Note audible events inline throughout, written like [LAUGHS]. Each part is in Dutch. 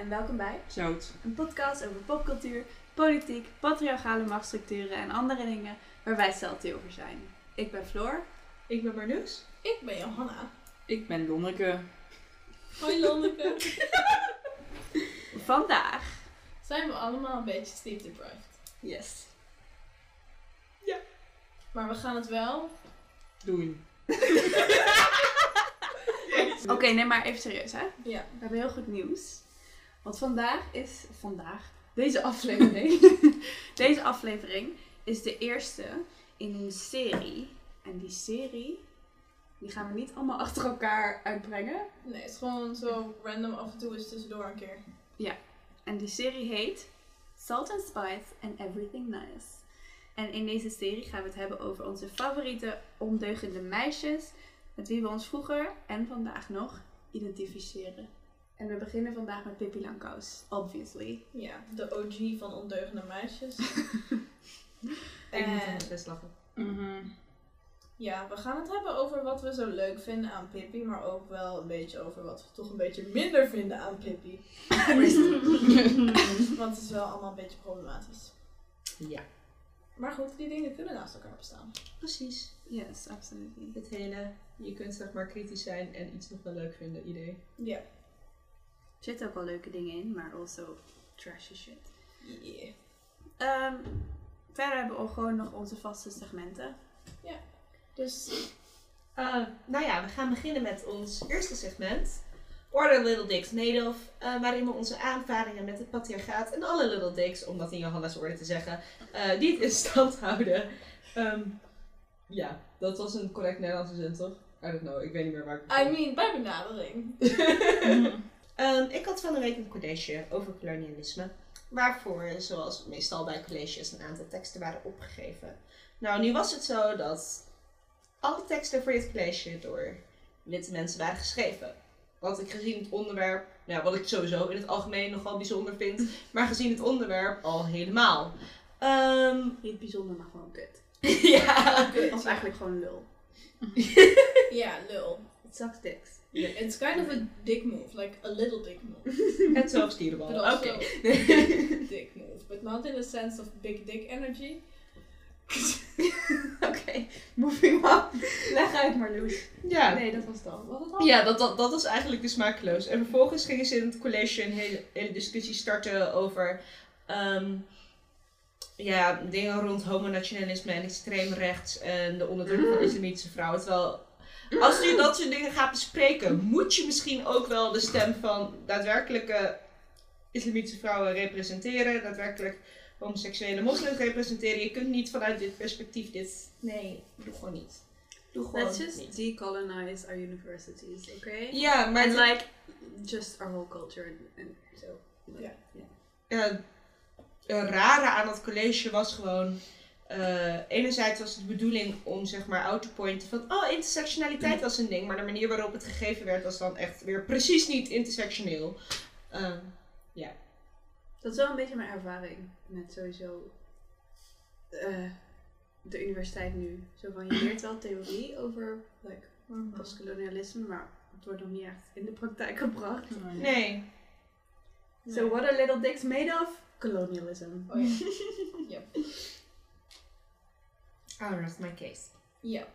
en welkom bij Zout. een podcast over popcultuur, politiek, patriarchale machtsstructuren en andere dingen waar wij salty over zijn. Ik ben Floor. Ik ben Marloes. Ik ben Johanna. Ik ben Lonneke. Hoi Lonneke. [LAUGHS] Vandaag. Zijn we allemaal een beetje sleep deprived. Yes. Maar we gaan het wel. Doen. [LAUGHS] Oké, nee, maar even serieus hè. Ja. We hebben heel goed nieuws. Want vandaag is, vandaag, deze aflevering, [LAUGHS] deze aflevering is de eerste in een serie. En die serie, die gaan we niet allemaal [LAUGHS] achter elkaar uitbrengen. Nee, het is gewoon zo random af en toe is tussendoor een keer. En die serie heet Salt and Spice and Everything Nice. En in deze serie gaan we het hebben over onze favoriete ondeugende meisjes. Met wie we ons vroeger en vandaag nog identificeren. En we beginnen vandaag met Pippi Langkous, obviously. Ja, de OG van ondeugende meisjes. [LAUGHS] Ik moet En best lachen. Mhm. ja, we gaan het hebben over wat we zo leuk vinden aan Pippi. Maar ook wel een beetje over wat we toch een beetje minder vinden aan Pippi. [LAUGHS] Want het is wel allemaal een beetje problematisch. Ja, Maar goed, die dingen kunnen naast elkaar bestaan. precies. Yes, absolutely. Het hele, je kunt zeg maar kritisch zijn en iets nog wel leuk vinden idee. Ja. Er zitten ook wel leuke dingen in, maar also trashy shit. Yeah. Ehm, verder hebben we ook gewoon nog onze vaste segmenten. Dus Uh, nou ja, we gaan beginnen met ons eerste segment. Order Little Dicks Made of. eh, waarin we onze aanvaringen met het patriarchaat en alle Little Dicks, om dat in Johanna's orde te zeggen, eh, niet in stand houden. Ehm, ja, dat was een correct Nederlandse zin toch? I don't know, ik weet niet meer waar ik I mean, bij benadering. [LAUGHS] Ehm, ik had van de week een college over kolonialisme. Waarvoor, zoals meestal bij colleges, een aantal teksten waren opgegeven. Nou, nu was het zo dat alle teksten voor dit college door witte mensen waren geschreven. Wat ik gezien het onderwerp, nou, wat ik sowieso in het algemeen nogal bijzonder vind, [LAUGHS] maar gezien het onderwerp al helemaal. Ehm, Niet bijzonder, maar gewoon kut. [LAUGHS] ja. Of eigenlijk gewoon lul. [LAUGHS] Ja, lul. Sucks dicks. It's kind of a dick move, like a little dick move. [LAUGHS] Het zelfstierenbal. But Oké. [LAUGHS] dick move, but not in the sense of big dick energy. [LAUGHS] Oké, moving on. Leg uit Marloes. Ja. Nee, dat was het al. Was het al? Ja, dat, dat, dat was eigenlijk dus smakeloos. En vervolgens gingen ze in het college een hele, hele discussie starten over ehm, ja, dingen rond homonationalisme en extreem rechts en de onderdrukking van islamitische vrouwen. Terwijl als je dat soort dingen gaat bespreken, moet je misschien ook wel de stem van daadwerkelijke islamitische vrouwen representeren, daadwerkelijk homoseksuele moslims representeren. Je kunt niet vanuit dit perspectief dit. Nee, doe gewoon niet. Doe gewoon Let's just niet. decolonize our universities, oké? Ja, maar And like, just our whole culture and, and so. Ja. ja, het rare aan dat college was gewoon. Eh, enerzijds was het de bedoeling om zeg maar out te pointen van. Oh, intersectionaliteit was een ding. Maar de manier waarop het gegeven werd was dan echt weer precies niet intersectioneel. Ehm, Dat is wel een beetje mijn ervaring met sowieso eh, de universiteit nu. Zo van, je leert wel theorie over like, postkolonialisme, maar het wordt nog niet echt in de praktijk gebracht. nee. So what are little dicks made of? Colonialism. Oh ja. [LAUGHS] I'll rest my case. Ja.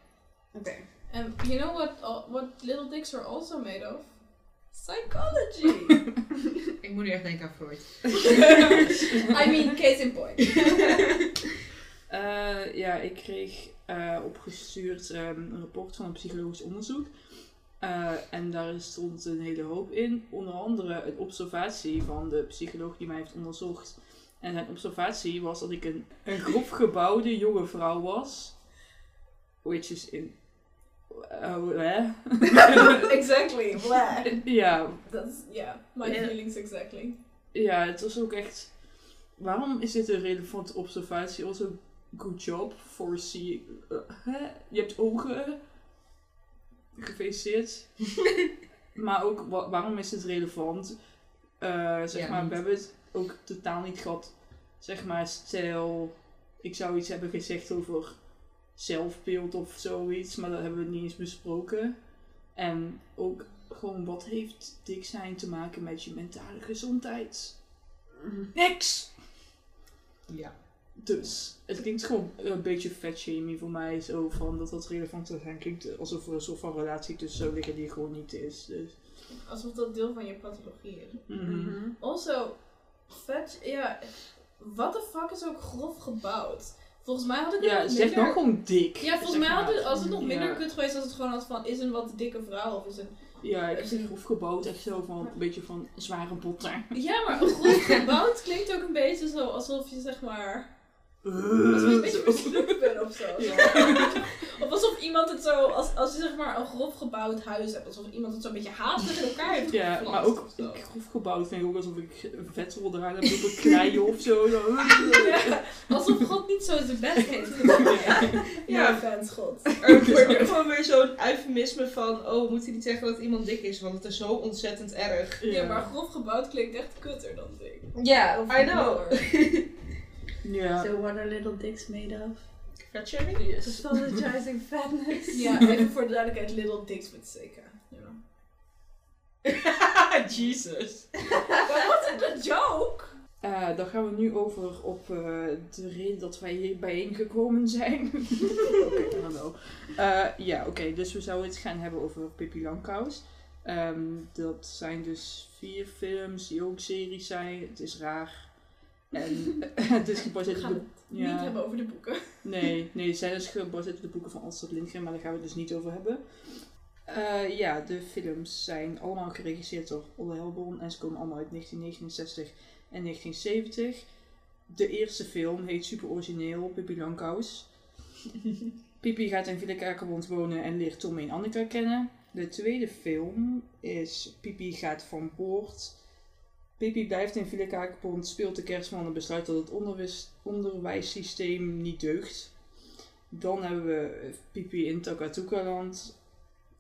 Oké. And you know what, what little dicks are also made of? Psychology. [LAUGHS] Ik moet nu echt denken aan Freud. [LAUGHS] I mean, case in point. [LAUGHS] Eh, ja, ik kreeg eh, opgestuurd ehm, een rapport van een psychologisch onderzoek. Eh, en daar stond een hele hoop in. Onder andere een observatie van de psycholoog die mij heeft onderzocht. En zijn observatie was dat ik een, een grof gebouwde jonge vrouw was. Which is in... Oh, [LAUGHS] hè? exactly. Blah. ja, That's, yeah, my feelings exactly. ja, het was ook echt... Waarom is dit een relevante observatie? Also, good job for seeing... eh, hè? Je hebt ogen. Gefeliciteerd. [LAUGHS] maar ook, wa- waarom is het relevant? Eh, zeg Ja, maar, we hebben het ook totaal niet gehad. Zeg maar, stel... Ik zou iets hebben gezegd over zelfbeeld of zoiets. Maar dat hebben we niet eens besproken. En ook gewoon wat heeft dik zijn te maken met je mentale gezondheid? Niks! Ja. Dus, het klinkt gewoon een beetje fatshaming voor mij, zo van dat dat relevant zou zijn. Klinkt alsof er een soort van relatie tussen zou liggen die er gewoon niet is. Dus. Alsof dat deel van je pathologie is. mhm. Mhm. Also, vet, ja, what the fuck is ook grof gebouwd? Volgens mij had ik het Ja, nog zeg minder... nog gewoon dik. Ja, volgens mij had het, als het nog minder Ja. kut geweest als het gewoon had van, is een wat dikke vrouw of is een... Ja, ik zeg grof gebouwd, echt zo van een beetje van zware botten. Ja, maar grof gebouwd klinkt ook een beetje zo alsof je zeg maar... [LAUGHS] Alsof je een beetje mislukt bent of zo. Ja. [LAUGHS] Of alsof iemand het zo, als, als je zeg maar een grof gebouwd huis hebt, alsof iemand het zo een beetje haastig in elkaar heeft Ja, maar ook grof gebouwd vind ik ook alsof ik vetrol eraan heb lopen kleien [LAUGHS] of zo. [LAUGHS] Ja, alsof God niet zo zijn best heeft gedaan. [LAUGHS] Ja, Ja. fans God. Er wordt ook gewoon weer zo'n eufemisme van, oh, we moeten niet zeggen dat iemand dik is, want het is zo ontzettend erg. Ja, maar grof gebouwd klinkt echt kutter dan dik. Ja, Of I know. Ja. So what are little dicks made of? Fatshaming? Yes. Pathologizing fatness. Ja, [LAUGHS] even voor de duidelijkheid, little dicks met CK. You know. Jesus. What's the joke? Eh, dan gaan we nu over op eh, de reden dat wij hier bijeengekomen zijn. [LAUGHS] oké, dan wel. Eh, ja, oké, dus we zouden het gaan hebben over Pippi Langkous. Ehm, dat zijn dus vier films die ook series zijn. Het is raar. En [LAUGHS] het is gebaseerd op niet hebben over de boeken. nee, [LAUGHS] nee, zijn dus gebaseerd op de boeken van Astrid Lindgren, maar daar gaan we het dus niet over hebben. Eh, ja, de films zijn allemaal geregisseerd door Olle Helborn en ze komen allemaal uit 1969 en 1970. De eerste film heet super origineel, Pippi Langkous. [LAUGHS] Pippi gaat in Villekakerwond wonen en leert Tommy en Annika kennen. De tweede film is Pippi gaat van boord. Pippi blijft in Villekakerwond, speelt de kerstman en besluit dat het onderwijs, onderwijssysteem niet deugt. Dan hebben we Pippi in Takatuka-land.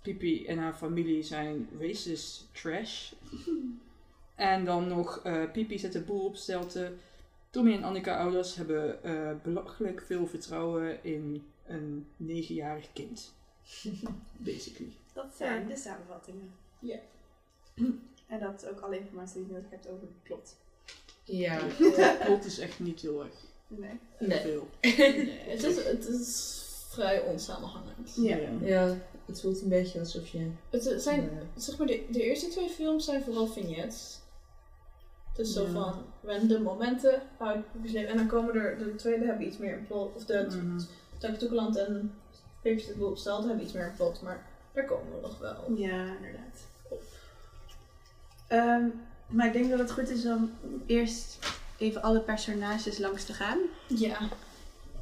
Pippi en haar familie zijn racist trash. [LAUGHS] En dan nog eh Pippi zet de boel op stelte. Tommy en Annika ouders hebben eh, belachelijk veel vertrouwen in een negenjarig kind. [LAUGHS] Basically. Dat zijn de samenvattingen. Ja. [CLEARS THROAT] En dat is ook alle informatie die je nodig hebt over het plot. Ja. Het [LAUGHS] plot is echt niet heel erg Nee. Nee. veel. Nee, het is, het is vrij onsamenhangend. Ja. Ja, het voelt een beetje alsof je... Het zijn, eh, zeg maar, de, de eerste twee films zijn vooral vignettes. Het is zo Ja. van random momenten uit Pippi's leven. En dan komen er, de tweede hebben iets meer een plot. Of de Mhm. Takatoekeland en Pippi's de Boel hebben iets meer een plot. Maar daar komen we nog wel. Ja, inderdaad. Ehm, maar ik denk dat het goed is om eerst even alle personages langs te gaan. Ja,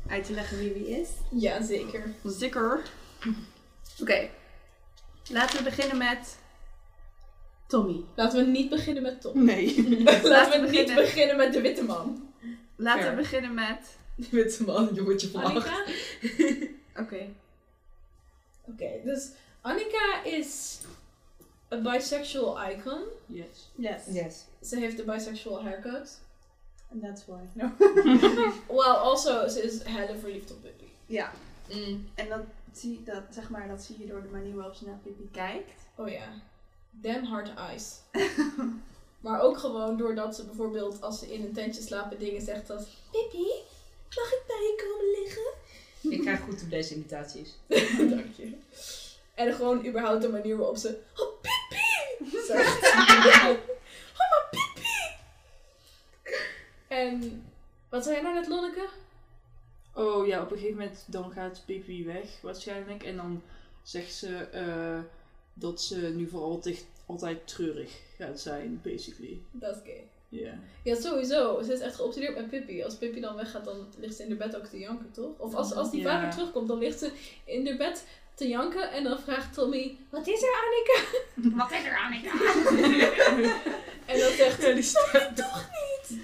Uit te leggen wie wie is. ja zeker. Zeker. Oké. Laten we beginnen met Tommy. Laten we niet beginnen met Tom. Nee. [LAUGHS] Laten we niet beginnen. met de witte man. Laten Fair. we beginnen met... Witte man, jongetje van? Oké. Oké, dus Annika is een bisexual icon. Yes. Yes. Yes. Ze heeft de bisexual haircut. And that's why. [LAUGHS] Well, also, ze is helle verliefd op Pippi. Ja. Mm. En dat zie, dat, zeg maar, dat zie je door de manier waarop ze naar Pippi kijkt. Oh ja. Damn hard eyes. [LAUGHS] maar ook gewoon doordat ze bijvoorbeeld als ze in een tentje slapen dingen zegt als Pippi, mag ik bij je komen liggen? Ik krijg goed op deze imitaties. [LAUGHS] Dank je. En gewoon überhaupt de manier waarop ze! Zegt. oh maar Pippi! En wat zei jij nou net Lonneke? Oh ja, op een gegeven moment dan gaat Pippi weg waarschijnlijk. En dan zegt ze eh, dat ze nu voor altijd, altijd treurig gaat zijn, basically. Dat is gay. Ja. Ja, sowieso. Ze is echt geobsedeerd met Pippi. Als Pippi dan weggaat, dan ligt ze in de bed ook te janken, toch? Of als, als die vader terugkomt, dan ligt ze in de bed te janken. En dan vraagt Tommy, wat is er, Annika? [LAUGHS] Wat is er, Annika? [LAUGHS] En dan zegt die snap je toch niet?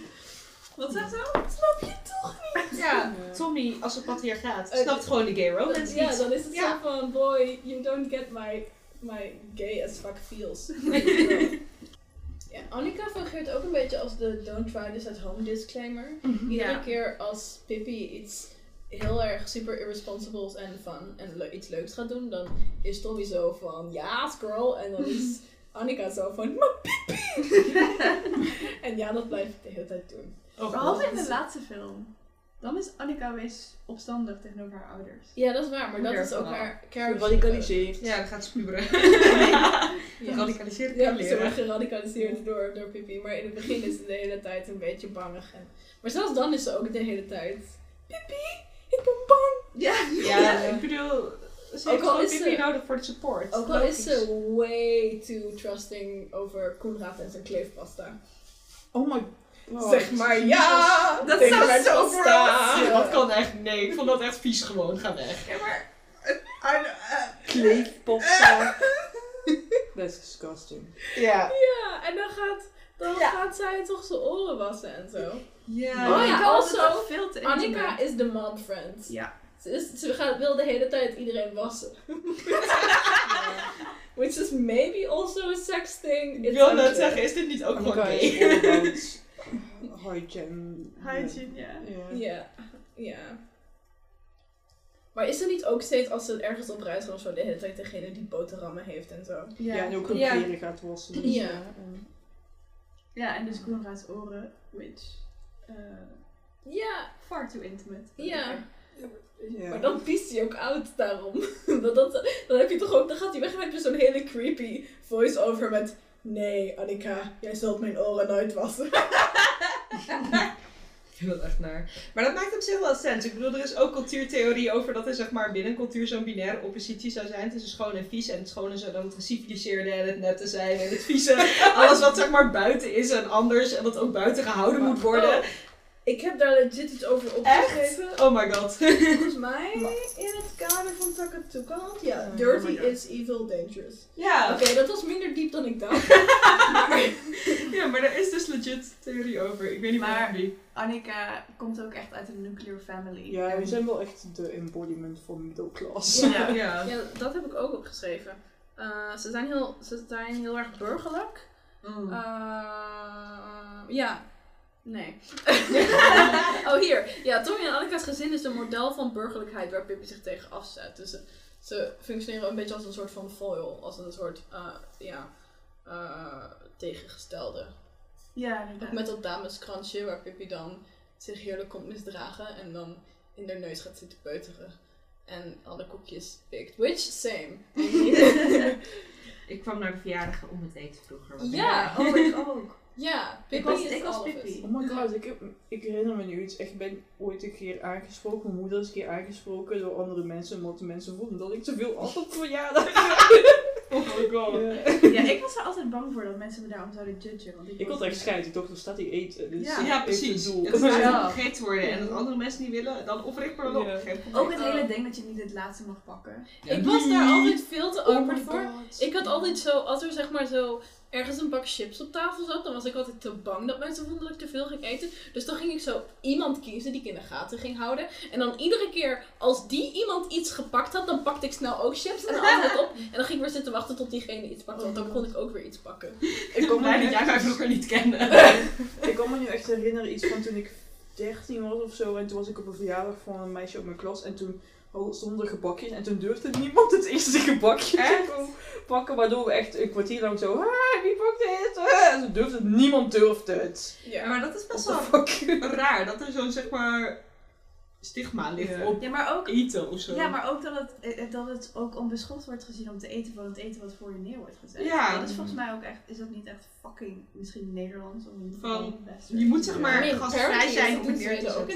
Wat zegt ze? Snap je toch niet? Ja, Tommy, als een patriarchaat, Eh, snapt gewoon de gay romance Ja, dan is het Ja. zo van, boy, you don't get my, my gay as fuck feels. [LAUGHS] ja, Annika fungeert ook een beetje als de don't try this at home disclaimer. Iedere Ja. keer als Pippi iets heel erg super irresponsibles en fun en le- iets leuks gaat doen, dan is Tommy zo van, ja, girl. En dan is [LAUGHS] Annika zo van, maar pipi! [LAUGHS] en ja, dat blijf ik de hele tijd doen. Oh, Behalve in de laatste film. Dan is Annika wees opstandig tegenover haar ouders. Ja, dat is waar, maar dat is ook haar character. Geradicaliseerd. Ja, dat gaat spuberen. [LAUGHS] Ja. Geradicaliseerd Ja, ze wordt geradicaliseerd door, door Pippi. Maar in het begin is ze de hele tijd een beetje bangig. En, maar zelfs dan is ze ook de hele tijd... Pippi, ik ben bang! Ja. Ja, ik bedoel, ze Ook heeft al gewoon is Pippi ze- nodig voor de support. Ook al is ze way too trusting over Koenraad en zijn kleefpasta. Oh my god. zeg maar ja! Dat mijn zo gross. Dat kan echt, nee, ik vond dat echt vies gewoon. Ga weg. Ja, maar... Kleefpasta. [LAUGHS] That's disgusting. Ja. Ja, en dan gaat, dan Ja. gaat zij toch zijn oren wassen en zo. Ja. Oh ja, Annika also, veel te Annika is de mom friend. Ja. Ze, is, ze gaat, wil de hele tijd iedereen wassen. [LAUGHS] Which is maybe also a sex thing. Ik It's wil net zeggen, is dit niet ook gewoon gay? [LAUGHS] hygiene. Hygiene, ja. Ja. Ja, ja. Maar is er niet ook steeds als ze ergens op reis gaan of zo de hele tijd degene die boterhammen heeft en zo? Ja, en ook hun Ja. kleren gaat wassen. Dus, Ja. en- Ja, en dus Koenraad's oren, which... eh Ja, far too intimate. ja. ja. Maar dan piest hij ook uit daarom. [LAUGHS] Want dat, dan heb je toch ook, dan gaat hij weg en heb je zo'n hele creepy voice-over met Nee, Annika, jij zult mijn oren nooit wassen. [LAUGHS] Ik vind dat echt naar. Maar dat maakt op zich wel sens. Ik bedoel, er is ook cultuurtheorie over dat er zeg maar binnen cultuur zo'n binaire oppositie zou zijn tussen schoon en vies. En het schone zou dan het geciviliseerde en het nette zijn. En het vieze, [LAUGHS] alles wat zeg maar buiten is en anders. En dat ook buiten gehouden moet worden. Ik heb daar legit iets over opgeschreven. Oh my god. [LAUGHS] Volgens mij in het kader van Takatuka. Ja, Oh dirty is evil, dangerous. Ja. Oké, dat was minder diep dan ik dacht. [LAUGHS] [LAUGHS] ja, maar daar is dus legit theorie over. Ik weet niet Maar- meer wie. Annika komt ook echt uit een nuclear family. Ja, we zijn wel echt de embodiment van middle class. Ja. Ja. Ja, dat heb ik ook opgeschreven. Eh, ze, zijn heel, ze zijn heel erg burgerlijk. Mm. Eh, ja. Nee. [LAUGHS] oh, hier. Ja, Tommy en Annika's gezin is een model van burgerlijkheid waar Pippi zich tegen afzet. Dus ze, ze functioneren een beetje als een soort van foil. Als een soort, eh, ja, eh, tegengestelde. Ja, Ook met dat dameskransje waar Pippi dan zich heerlijk komt misdragen en dan in haar neus gaat zitten peuteren. En alle koekjes pikt. Which, same. [LAUGHS] [LAUGHS] Ik kwam naar de verjaardag om het eten vroeger. Ja. Oh, ik ook. Ja, Ik Pippi was, is ik was Pippi. Oh my god, ik, heb, ik herinner me nu iets. Ik ben ooit een keer aangesproken, mijn moeder is een keer aangesproken door andere mensen, omdat de mensen vonden dat ik te veel at op verjaardag. [LAUGHS] [LAUGHS] Oh my god. Ja, ik was er altijd bang voor dat mensen me daarom zouden judgen. Want ik, Ik had echt scheid, ik dacht, staat hier eten. Dus Ja. precies. doel. Het [LAUGHS] moet Ja. gegeten worden. En als andere mensen niet willen, dan offer ik maar wel op. Ook het hele ding dat je niet het laatste mag pakken. Ik was daar altijd veel te Oh awkward my voor. god. Ik had altijd zo, als er zeg maar zo ergens een bak chips op tafel zat, dan was ik altijd te bang dat mensen vonden dat ik te veel ging eten. Dus dan ging ik zo iemand kiezen die ik in de gaten ging houden. En dan iedere keer als die iemand iets gepakt had, dan pakte ik snel ook chips en [LAUGHS] dan het op. En dan ging ik weer zitten wachten tot diegene iets pakte, want dan kon ik ook weer iets pakken. Ik [LAUGHS] me Blij dat jij mij vroeger niet kende. [LAUGHS] ik kan me nu echt herinneren iets van toen ik 13 was of zo. En toen was ik op een verjaardag van een meisje op mijn klas. En toen hadden- stonden er gebakjes. En toen durfde niemand het eerste gebakje Echt? te pakken. Waardoor we echt een kwartier lang zo... Ah, wie pakt dit? Ah, en ze durfde het. Niemand durfde het. Ja, maar dat is best wel [LAUGHS] raar. Dat er zo'n, zeg maar, stigma ligt Ja. op Ja, maar ook, eten of zo. ja, maar ook dat, het, eh, dat het ook onbeschoft wordt gezien om te eten van het eten wat voor je neer wordt gezet. Ja. Dat is volgens mij ook echt, is dat niet echt fucking, misschien Nederlands of een Van? Je moet zeg Ja. maar mean, gastvrij zijn om neer te Zweden ook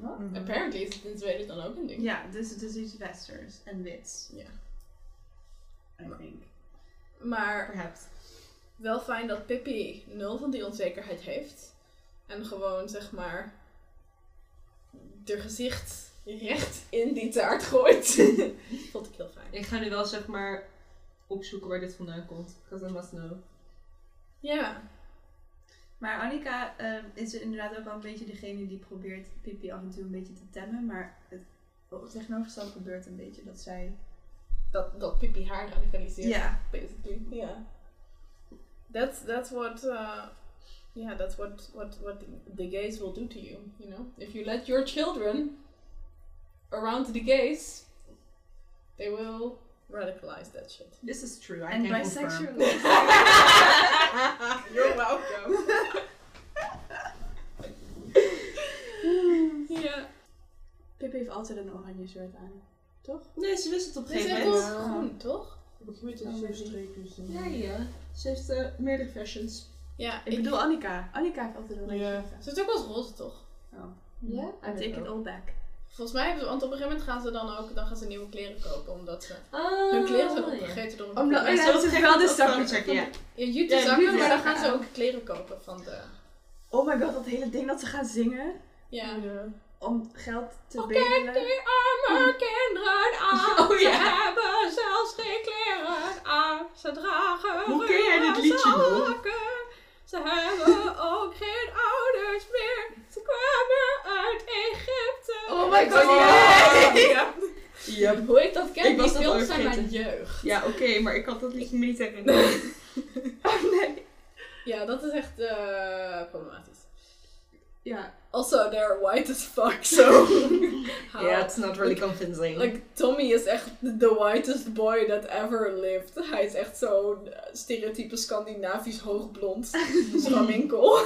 Mhm. Apparently is het in Zweden dan ook een ding. Ja, dus het is iets Westers en wits. Ja. I think. Maar perhaps. wel fijn dat Pippi nul van die onzekerheid heeft. En gewoon zeg maar haar gezicht recht in die taart gooit. [LAUGHS] Vond ik heel fijn. Ik ga nu wel zeg maar opzoeken waar dit vandaan komt. Because I must know. Ja. Maar Annika eh, is inderdaad ook wel een beetje degene die probeert Pippi af en toe een beetje te temmen. Maar het tegenovergestelde gebeurt een beetje dat zij... Dat, dat Pippi haar radicaliseert. Ja. Basically. Ja. That's, that's what... Uh, yeah, that's what, what, what the gays will do to you, you know? If you let your children around the gays, they will radicalize that shit. This is true. I En can bisexual. confirm. [LAUGHS] You're welcome. [LAUGHS] ja. Pip heeft altijd een oranje shirt aan. Toch? Nee, ze wist het op een Dit is gegeven moment. wel groen, toch? Oh, is maybe. het streepjes. en- Ja, ja. Ze heeft eh, meerdere fashions. Ja, Ik bedoel Annika. Annika heeft altijd een oranje Ja. shirt aan. Ze heeft ook wel eens roze, toch? Oh. Ja? I take it all back. Volgens mij hebben ze, want op een gegeven moment gaan ze dan ook dan gaan ze nieuwe kleren kopen, omdat ze Oh, hun kleren zijn opgegeten door een Omdat- probleem. ja, ze wel de zakken. checken, ja. Ja, jute Ja, zakken, maar dan gaan ze ook kleren kopen van de... Oh my god, dat hele ding dat ze gaan zingen. Ja. Om geld te Kijk bedelen. die arme kinderen aan. [LAUGHS] Oh, ja. Ze hebben zelfs geen kleren aan. Ze dragen Hoe ken jij dit liedje zakken. Ze hebben ook geen ouders meer. Ze kwamen uit Egypte. Oh my god, ja. ja. Ja, Hoe ik dat ken, Ik die was dat zijn mijn jeugd. ja oké, maar ik had dat liedje me niet [LAUGHS] herinneren. Oh nee. Ja, dat is echt eh, problematisch. Ja. Also, they're white as fuck, so... [LAUGHS] how- Yeah, it's not really convincing. Like, Tommy is echt the whitest boy that ever lived. Hij is echt zo'n eh, stereotype Scandinavisch hoogblond [LAUGHS] schamwinkel.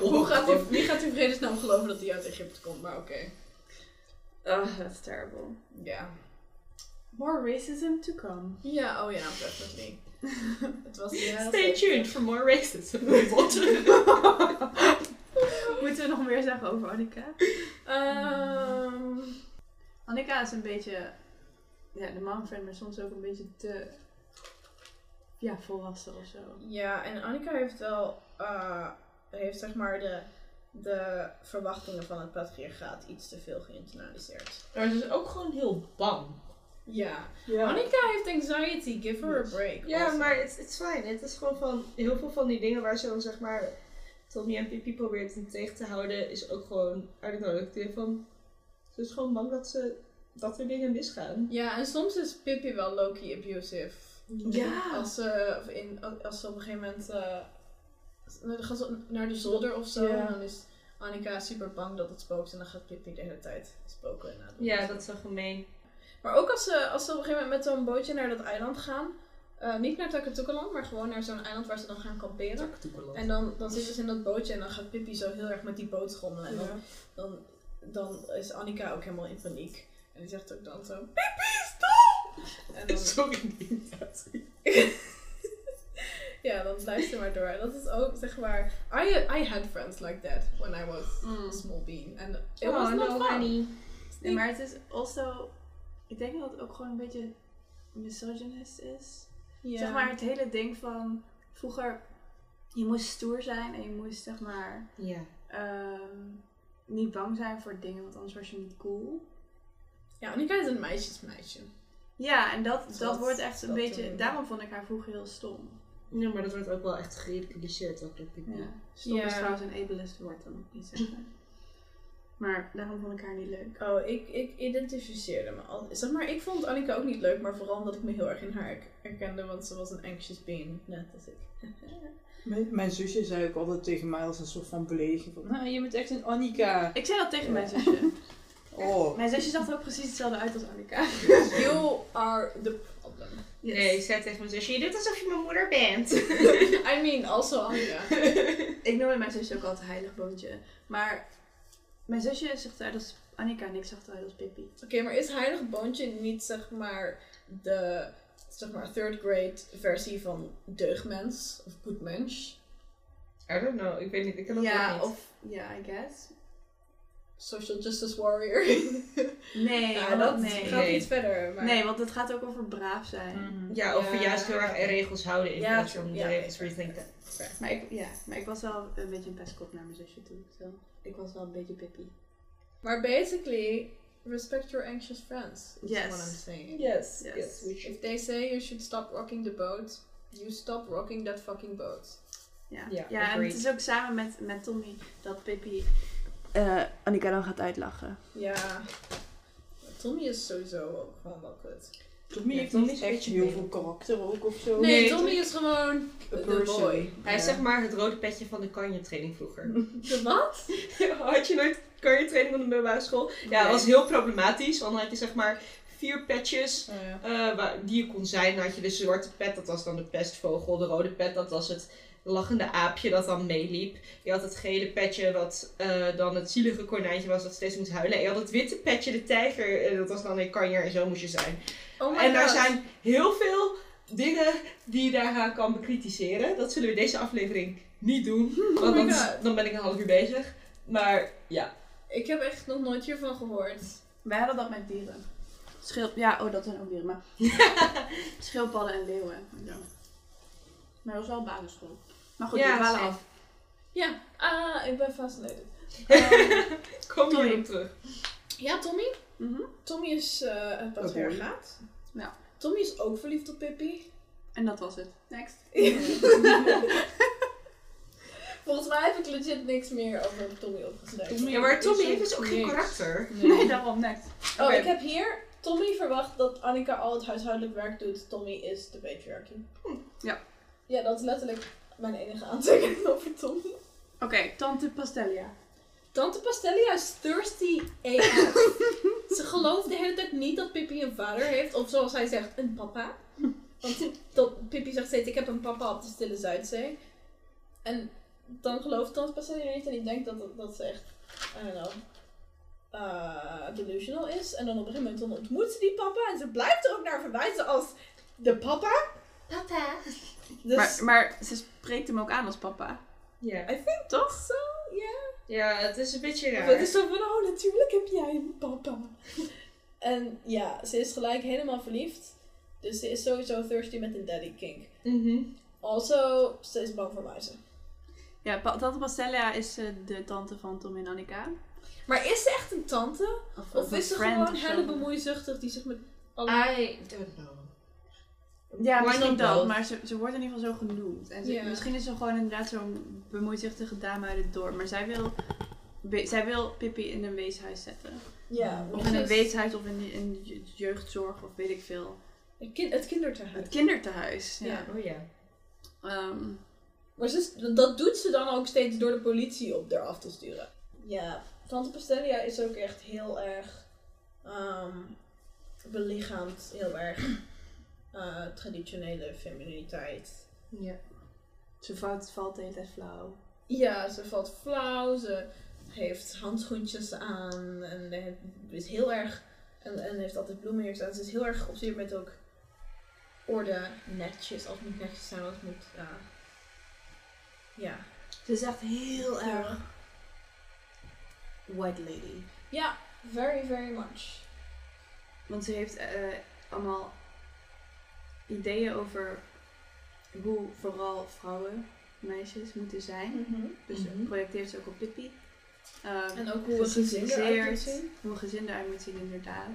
Hoe gaat hij, wie gaat in vredesnaam geloven dat hij uit Egypte komt? Maar oké. Oh, that's terrible. Ja. More racism to come. Ja, oh ja, definitely. [LAUGHS] Het was Stay 70. tuned for more racism. Moeten we nog meer zeggen over Annika? Ehm, Annika is een beetje, ja, de momfriend, maar soms ook een beetje te, ja, volwassen of zo. ja, en Annika heeft wel, eh, heeft zeg maar de, de verwachtingen van het patriarchaat iets te veel geïnternaliseerd. maar ze is ook gewoon heel bang. Ja. Ja. Annika heeft anxiety, give her a break. Ja, also. maar het is fijn. Het is gewoon van heel veel van die dingen waar ze dan zeg maar Tommy en Pippi probeert hem tegen te houden, is ook gewoon uit het idee van ze is gewoon bang dat ze dat er dingen misgaan. Ja, en soms is Pippi wel low-key abusive. Ja. Als ze, of in, als ze op een gegeven moment eh, dan gaan ze naar de zolder of zo. Ja. En dan is Annika super bang dat het spookt. En dan gaat Pippi de hele tijd spoken. En. Ja, dat is wel gemeen. Maar ook als ze, als ze op een gegeven moment met zo'n bootje naar dat eiland gaan. Eh, niet naar Takatukaland, maar gewoon naar zo'n eiland waar ze dan gaan kamperen. En dan, dan zitten ze in dat bootje en dan gaat Pippi zo heel erg met die boot schommelen. En dan, dan, dan is Annika ook helemaal in paniek. En die zegt ook dan zo, Pippi, stop! En dan, [LAUGHS] Sorry, die imitatie. ja, dan blijft ze maar door. En dat is ook, zeg maar, I, I had friends like that when I was Mm. a small bean. And it Oh, was not no, fun. honey. Nee, maar het is also, ik denk dat het ook gewoon een beetje misogynist is. Ja. Zeg maar het hele ding van, vroeger, je moest stoer zijn en je moest zeg maar Ja. ehm, niet bang zijn voor dingen, want anders was je niet cool. Ja, Annika is een meisjesmeisje. Ja, en dat, Dus dat, dat- wordt echt een dat beetje, doen. daarom vond ik haar vroeger heel stom. Ja, maar dat wordt ook wel echt ook door Pippi. Ja. Stom is trouwens een ableist woord, dan moet ik niet zeggen. Maar daarom vond ik haar niet leuk. Oh, ik, ik identificeerde me al. Zeg maar, ik vond Annika ook niet leuk, maar vooral omdat ik me heel erg in haar her- herkende, want ze was een anxious being, net als ik. [LAUGHS] Mijn, mijn zusje zei ook altijd tegen mij als een soort van belediging van, nou, je bent echt een Annika. Ik zei dat tegen mijn zusje. [LAUGHS] Oh. Mijn zusje zag er ook precies hetzelfde uit als Annika. [LAUGHS] You are the problem. Nee, ik zei tegen mijn zusje, je doet alsof je mijn moeder bent. I mean, also Annika. Ik noemde mijn zusje ook altijd heilig boontje. Maar mijn zusje zegt eruit als Annika en ik zag eruit als Pippi. Oké, maar is Heilig Boontje niet zeg maar de zeg maar third grade versie van deugdmens of goed mens? I don't know, ik weet niet, ik ken dat Ja, niet. of ja, I guess. Social justice warrior. [LAUGHS] Nee, ja, want- dat nee. gaat iets verder. Maar... Nee, want het gaat ook over braaf zijn. Mhm. Ja, of Ja. juist heel erg regels houden in plaats van de regels rethinken. Maar ik, ja, maar ik was wel een beetje een pestkop naar mijn zusje toe. Zo. Ik was wel een beetje Pippi. Maar basically, respect your anxious friends. Is Yes. what I'm saying. Yes, Yes. yes, we should. If they say you should stop rocking the boat, you stop rocking that fucking boat. Ja, Ja, ja en het is ook samen met, met Tommy dat Pippi eh, Annika dan gaat uitlachen. Ja. Tommy is sowieso ook gewoon wel kut. Tommy Ja, heeft Tommy niet een echt heel veel karakter ook of zo. Nee, Nee, Tommy is gewoon de person. boy. Hij is zeg maar het rode petje van de kanje-training vroeger. [LAUGHS] De wat? [LAUGHS] Had je nooit kanje-training op de middelbare school? Ja, dat was heel problematisch, want dan had je zeg maar vier patches Oh, ja. eh, waar, die je kon zijn. Dan had je de zwarte pet, dat was dan de pestvogel. De rode pet, dat was het lachende aapje dat dan meeliep. Je had het gele petje, wat eh, dan het zielige konijntje was dat steeds moest huilen. En je had het witte petje, de tijger, eh, dat was dan een kanjer en zo moest je zijn. Oh my en daar god. zijn heel veel dingen die je daaraan kan bekritiseren. Dat zullen we deze aflevering niet doen, want Oh my dan, dan ben ik een half uur bezig. Maar ja. Ik heb echt nog nooit hiervan gehoord. Wij hadden dat met dieren. Schil ja, oh, dat zijn ook dieren, maar... [LAUGHS] Schildpadden en leeuwen. Ja. Maar dat was wel basisschool. Maar goed, Ja, we same. af. Ja, ah, ik ben fascinated. [LAUGHS] Kom Tommy. hier op terug. Ja, Tommy? Mhm. Tommy is eh het wat gaat. Ja. Tommy is ook verliefd op Pippi. En dat was het. Next. [LAUGHS] Volgens mij heb ik legit niks meer over Tommy opgeschreven. Tommy- Ja, maar Tommy is heeft dus ook geen niks. karakter. Nee, daarom next. Oh, Oké. ik heb hier... Tommy verwacht dat Annika al het huishoudelijk werk doet. Tommy is de patriarchy. Ja. Ja, dat is letterlijk mijn enige aantekening over Tommy. Oké, Tante Pastelia. Tante Pastelia is thirsty AF. [LAUGHS] Ze gelooft de hele tijd niet dat Pippi een vader heeft. Of zoals hij zegt, een papa. Want dat, Pippi zegt steeds, ik heb een papa op de Stille Zuidzee. En dan gelooft Tante Pastelia niet. En ik denk dat, dat, dat ze echt, I don't know, uh, delusional is. En dan op een gegeven moment ontmoet ze die papa. En ze blijft er ook naar verwijzen als de papa. Papa. Dus, Maar, maar ze spreekt hem ook aan als papa. Ja. I think Toch? so, ja. ja, het is een beetje raar. Het is zo van, oh natuurlijk heb jij een papa. en ja, ze is gelijk helemaal verliefd. Dus ze is sowieso thirsty met een daddy kink. Mhm. Also, ze is bang voor muizen. Ja, pa Tante Pastelia is eh, de tante van Tom en Annika. Maar is ze echt een tante? Of is ze gewoon zo. hele bemoeizuchtig die zich met alle... I don't know. Ja, Why misschien dat, both? maar ze, ze wordt in ieder geval zo genoemd. En ze- misschien is ze gewoon inderdaad zo'n bemoeizichtige dame uit het dorp. Maar zij wil, zij wil Pippi in een weeshuis zetten. ja, Of in een is- weeshuis of in, in je- jeugdzorg of weet ik veel. Het, kind, het kindertehuis. Het kinderthuis. Ja. Ja. Oh ja. Ehm, Maar ze dat doet ze dan ook steeds door de politie op haar af te sturen. Ja, Tante Pastelia is ook echt heel erg ehm belichaamd, heel erg eh, traditionele femininiteit. Ja. ze valt, valt de hele tijd flauw. Ja, ze valt flauw, ze heeft handschoentjes aan en is heel erg. En, en heeft altijd bloemen hier staan. Ze is heel erg geobsedeerd met ook orde, netjes. Alles moet netjes zijn, alles moet. ja ja. Ze is echt heel Ja. erg white lady. Ja, very, very much. Want ze heeft eh, allemaal ideeën over hoe vooral vrouwen, meisjes moeten zijn. Dus Mhm. projecteert ze ook op Pippi. Ehm, En ook hoe een gezin eruit moet zien. Hoe een gezin eruit moet zien, inderdaad.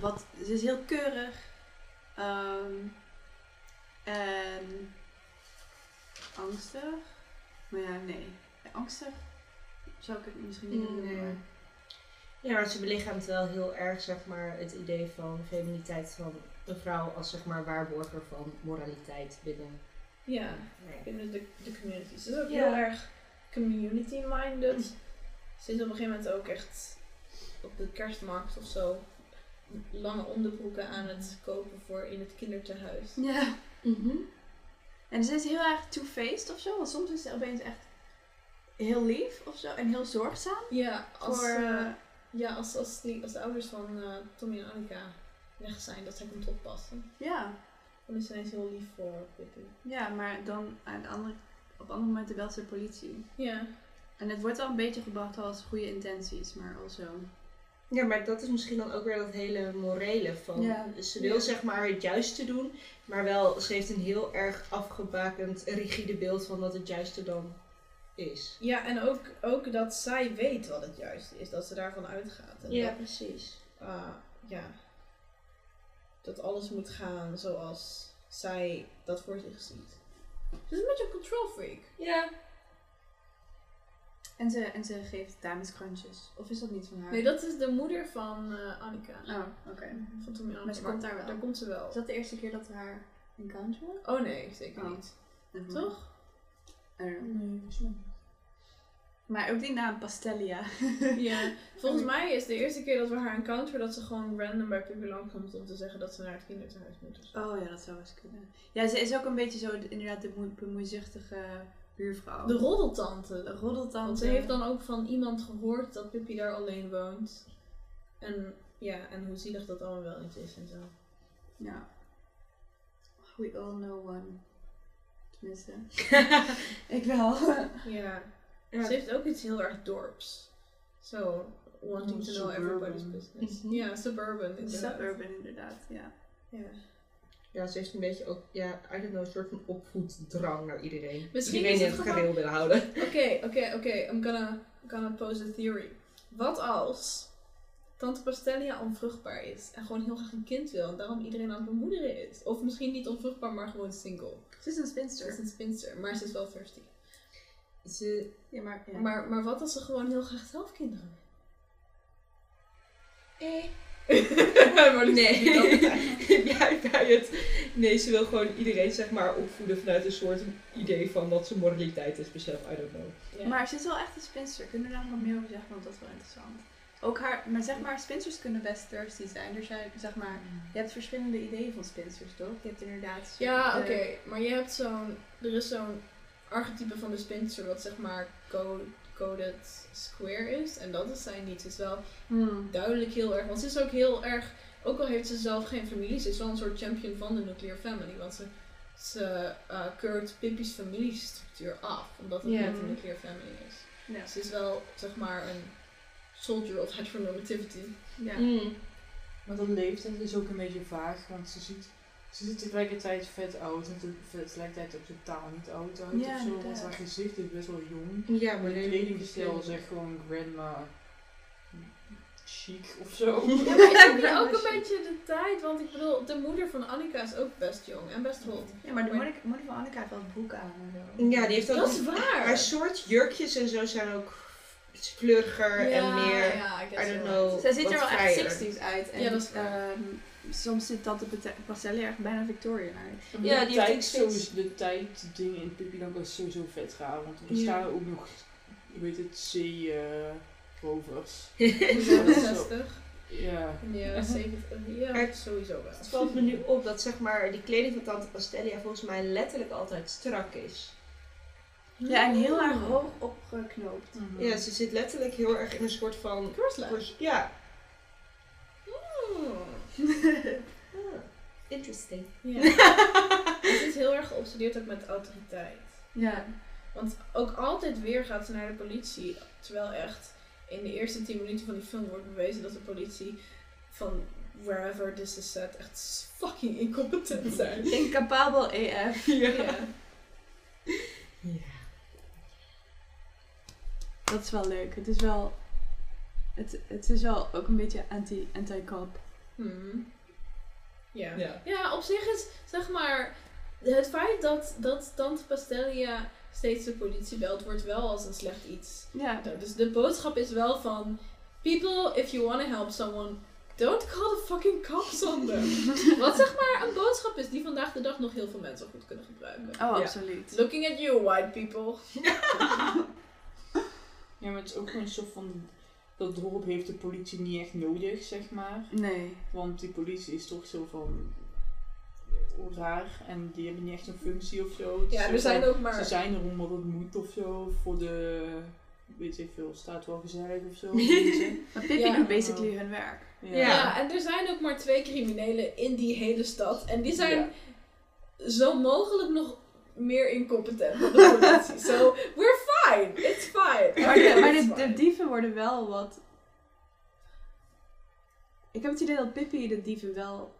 Wat, ze is heel keurig. Ehm, en angstig. Maar ja, nee. Angstig zou ik het misschien niet noemen. Nee. maar- Ja, maar ze belichaamt wel heel erg zeg maar, het idee van feminiteit van een vrouw als zeg maar, waarborger van moraliteit binnen. Ja, Nee. binnen de, de community. Ze is ook Ja. heel erg community-minded. Ze is op een gegeven moment ook echt op de kerstmarkt of zo lange onderbroeken aan het kopen voor in het kindertehuis. Ja. Mhm. En ze is heel erg two-faced of zo. Want soms is ze opeens echt heel lief of zo. En heel zorgzaam. Ja, als, Voor, eh, ja, als, als, die, als de ouders van eh, Tommy en Annika weg zijn, dat zij komt oppassen. ja. Dan is ze ineens heel lief voor Pippi. Ja, maar dan aan de andere, op andere momenten belt ze de politie. Ja. En het wordt al een beetje gebracht als goede intenties, maar also. Ja, maar dat is misschien dan ook weer dat hele morele van. Ja. Ze wil Ja. zeg maar het juiste doen, maar wel, ze heeft een heel erg afgebakend, rigide beeld van wat het juiste dan is. Ja, en ook, ook dat zij weet wat het juiste is, dat ze daarvan uitgaat. En dat, precies. ah, ja, dat alles moet gaan zoals zij dat voor zich ziet. Ze is een beetje een control freak. Ja. En ze, en ze geeft dames crunches. Of is dat niet van haar? Nee, dat is de moeder van eh, Annika. Oh, oké. Van Tommy en Maar ze komt daar wel. Daar komt ze wel. Is dat de eerste keer dat we haar encounteren? Oh nee, zeker Oh. niet. Toch? I don't know. Nee, volgens mij niet. Maar ook die naam Pastelia. [LAUGHS] Ja, volgens mij is de eerste keer dat we haar encounteren dat ze gewoon random bij Pippi langskomt om te zeggen dat ze naar het kinderthuis moet. zo. Oh ja, dat zou eens kunnen. Ja, ze is ook een beetje zo de- inderdaad de bemoe- bemoeizuchtige buurvrouw. De roddeltante. De roddeltante. Want ze heeft dan ook van iemand gehoord dat Pippi daar alleen woont. En ja, en hoe zielig dat allemaal wel niet is en zo. Ja. We all know one. Tenminste. [LAUGHS] [LAUGHS] ik wel. Ja. Ja. Ze heeft ook iets heel erg dorps. Zo, wanting to know everybody's business. Ja, suburban. inderdaad. Suburban inderdaad, ja. Ja. Ja, ze heeft een beetje ook, ja, I don't know, een soort van opvoeddrang naar iedereen. Misschien iedereen in het gareel willen houden. [LAUGHS] Oké, oké, oké. I'm gonna, gonna pose a theory. Wat als Tante Pastelia onvruchtbaar is en gewoon heel graag een kind wil en daarom iedereen aan het bemoederen is? Of misschien niet onvruchtbaar, maar gewoon single. Ze is een Ze spinster. is een spinster, maar ze is wel thirsty. Ze, Ja, maar... Ja. Maar, maar wat als ze gewoon heel graag zelf kinderen eh. [LAUGHS] wil? maar Nee, jij bij [LAUGHS] het. Nee, ze wil gewoon iedereen zeg maar opvoeden vanuit een soort idee van wat zijn moraliteit is. Besef, I don't know. Ja. Maar ze is wel echt een spinster. Kunnen we daar nog meer over zeggen? Want dat is wel interessant. Ook haar, maar zeg maar, spinsters kunnen best thirsty zijn. Er zijn, zeg maar, je hebt verschillende ideeën van spinsters, toch? Je hebt inderdaad... Ja, oké. Maar je hebt zo'n... Er is zo'n archetype van de spinster wat zeg maar co- coded square is. En dat is zij niet. Ze is wel Hmm. duidelijk heel erg. Want ze is ook heel erg. Ook al heeft ze zelf geen familie, ze is wel een soort champion van de nuclear family. Want ze, ze eh, keurt Pippi's familiestructuur af, omdat het Ja. net een nuclear family is. Ja. Ze is wel zeg maar een soldier of heteronormativity. Ja. Mm. Maar dat leeftijd is ook een beetje vaag, want ze ziet, ze ziet tegelijkertijd vet oud en te- tegelijkertijd ook totaal niet oud uit Ja, of zo, want haar gezicht is best wel jong. Ja, Maar de kledingstijl is echt gewoon grandma chic of zo. Ja, maar [LAUGHS] is ook, ook een beetje de tijd, want ik bedoel, de moeder van Annika is ook best jong en best hot. Ja, maar de moeder, moeder van Annika heeft wel een broek aan en zo. Ja, die heeft ook. Dat is waar! Haar soort jurkjes en zo zijn ook iets kleuriger en meer. ja, I don't know. Zij ziet er wel vrijer. echt 60s uit. En, Ja, dat is waar. ehm, soms zit Tante Pate- Pastelli echt bijna Victorian uit. Ja, de die tijd, sowieso- de tijd dingen in Pippi Langkous is sowieso vet raar, want er bestaan ook nog, je weet het. In de jaren 60. ja. Jaren 70. Ja, sowieso wel. Het valt me nu op dat zeg maar die kleding van Tante Pastelia volgens mij letterlijk altijd strak is. Ja, en heel erg hoog opgeknoopt. Mhm. Ja, ze zit letterlijk heel erg in een soort van. Pers- Ja. Ah, [LAUGHS] interesting. Ja. [LAUGHS] Ze is heel erg geobsedeerd ook met autoriteit. Ja. Want ook altijd weer gaat ze naar de politie. Terwijl echt in de eerste 10 minuten van die film wordt bewezen dat de politie van wherever this is set echt fucking incompetent zijn. [LAUGHS] Incapabel AF. Ja. Ja. Ja. Dat is wel leuk. Het is wel... Het, het is wel ook een beetje anti- anti-cop. Hmm. Ja. Ja. Ja, op zich is, zeg maar, het feit dat, dat Tante Pastelia steeds de politie belt, wordt wel als een slecht iets. ja. Dus de boodschap is wel van, people, if you want to help someone, don't call the fucking cops on them. [LAUGHS] Wat zeg maar een boodschap is die vandaag de dag nog heel veel mensen goed kunnen gebruiken. Oh, Ja. absoluut. Looking at you, white people. [LAUGHS] Ja, maar het is ook gewoon een soort van, dat dorp heeft de politie niet echt nodig, zeg maar. Nee. Want die politie is toch zo van raar en die hebben niet echt een functie of zo. Het Ja, er zijn ook maar... Ze zijn er omdat het moet of zo, voor de, weet ik veel, staat wel gezellig of zo. [LAUGHS] Maar Pippi Ja. doet basically hun werk. ja. Ja. en er zijn ook maar twee criminelen in die hele stad. En die zijn Ja. zo mogelijk nog meer incompetent dan de politie. So, we're fine. It's fine. Maar, de, maar de, dieven worden wel wat... Ik heb het idee dat Pippi de dieven wel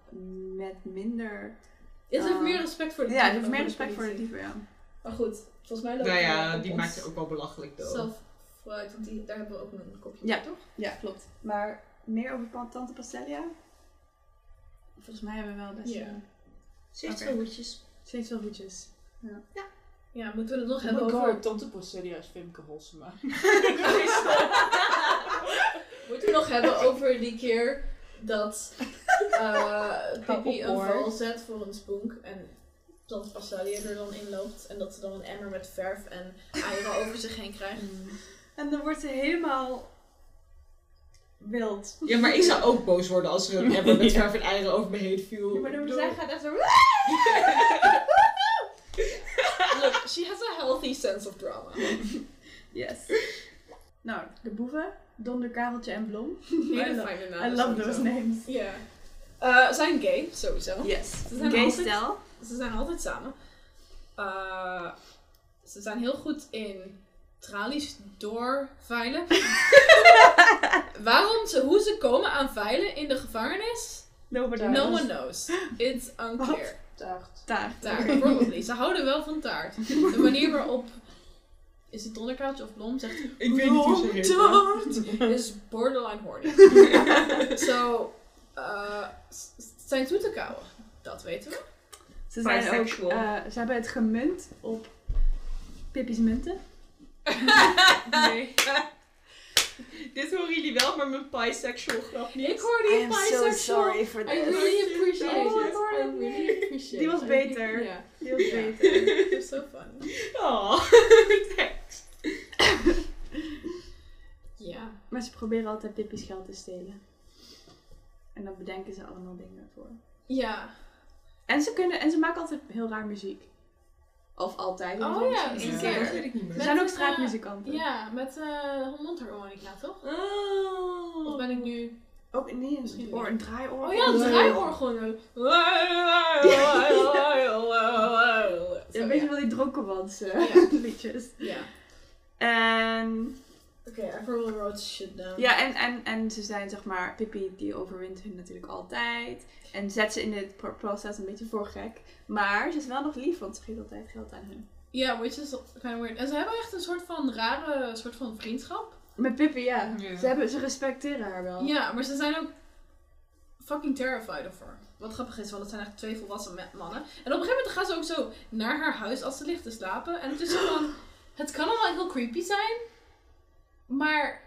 met minder... Het heeft Ah. meer respect voor de Ja, ze dieven heeft meer respect voor de dieven, ja. Maar goed, volgens mij lopen Nou ja, die maakt je ook wel belachelijk dood. zelf vooruit. Want die, daar hebben we ook een kopje Ja. toch? Ja, klopt. Maar meer over Tante Pastelia? Volgens mij hebben we wel best... Ja. eh, Ze heeft wel hoedjes. steeds wel hoedjes. Ja, moeten we het nog Oh hebben my over... god, Tante Pastelia is Femke Halsema. [LAUGHS] Moeten we nog hebben over die keer dat eh [LAUGHS] Pippi een val zet voor een spook en Tante Pastelia er dan in loopt en dat ze dan een emmer met verf en eieren over zich heen krijgt. En dan wordt ze helemaal wild. Ja, maar ik zou ook boos worden als er een [LAUGHS] emmer met verf en eieren over me heen viel. Ja, maar dan zij gaat echt zo... She has a healthy sense of drama. [LAUGHS] Yes. Nou, de boeven. Donder, Kareltje en Blom. [LAUGHS] Hele I lo- fijne I namen. love sowieso. those names. Ja. Eh, zijn gay, sowieso. Yes. Ze zijn Gay altijd- stijl. Ze zijn altijd samen. Eh, ze zijn heel goed in tralies doorveilen. [LAUGHS] Waarom ze, hoe ze komen aan veilen in de gevangenis, Nobody no knows. one knows. It's unclear. Taart. Taart. Taart, probably. Ze [LAUGHS] houden wel van taart. De manier waarop... Is het donderkaartje of blom? Zegt Ik weet niet hoe ze heet. taart. Is borderline horny. [LAUGHS] Zo, eh, zijn toe te kauwen. Dat weten we. Ze zijn ook... Eh, ze hebben het gemunt op Pippi's munten. [LAUGHS] Nee. Dit horen jullie wel, maar mijn bisexual grap niet. Ik hoor die bisexual. for I really appreciate Oh, it. Die was it. beter. Ja. Die was Ja. beter. [LAUGHS] It was so funny. Oh, [LAUGHS] thanks. Ja. Maar ze proberen altijd Pippi's geld te stelen. En dan bedenken ze allemaal dingen voor. Ja. En ze, kunnen, en ze maken altijd heel raar muziek. Of altijd. Oh ja, dat weet ik niet Ze meer. zijn ook Met, straatmuzikanten. Ja, met uh, mondharmonica, toch? Oh. Of ben ik nu... Ook nee, Misschien een, oor, een draaiorgel. Oh ja, een draaiorgel. [LAUGHS] Een beetje van die dronkenwans Ja. [LAUGHS] liedjes. Ja. En Oké, I probably wrote shit down. ja, en, en, en ze zijn zeg maar, Pippi die overwint hun natuurlijk altijd. En zet ze in het pro- proces een beetje voor gek. Maar ze is wel nog lief, want ze geeft altijd geld aan hun. Ja, which is kind of weird. En ze hebben echt een soort van rare soort van vriendschap. Met Pippi, ja. Ja. Ze, hebben, ze respecteren haar wel. Ja, maar ze zijn ook fucking terrified of her. Wat grappig is, want het zijn echt twee volwassen me- mannen. En op een gegeven moment gaan ze ook zo naar haar huis als ze ligt te slapen. En het is zo van, [GASPS] het kan allemaal heel creepy zijn. Maar,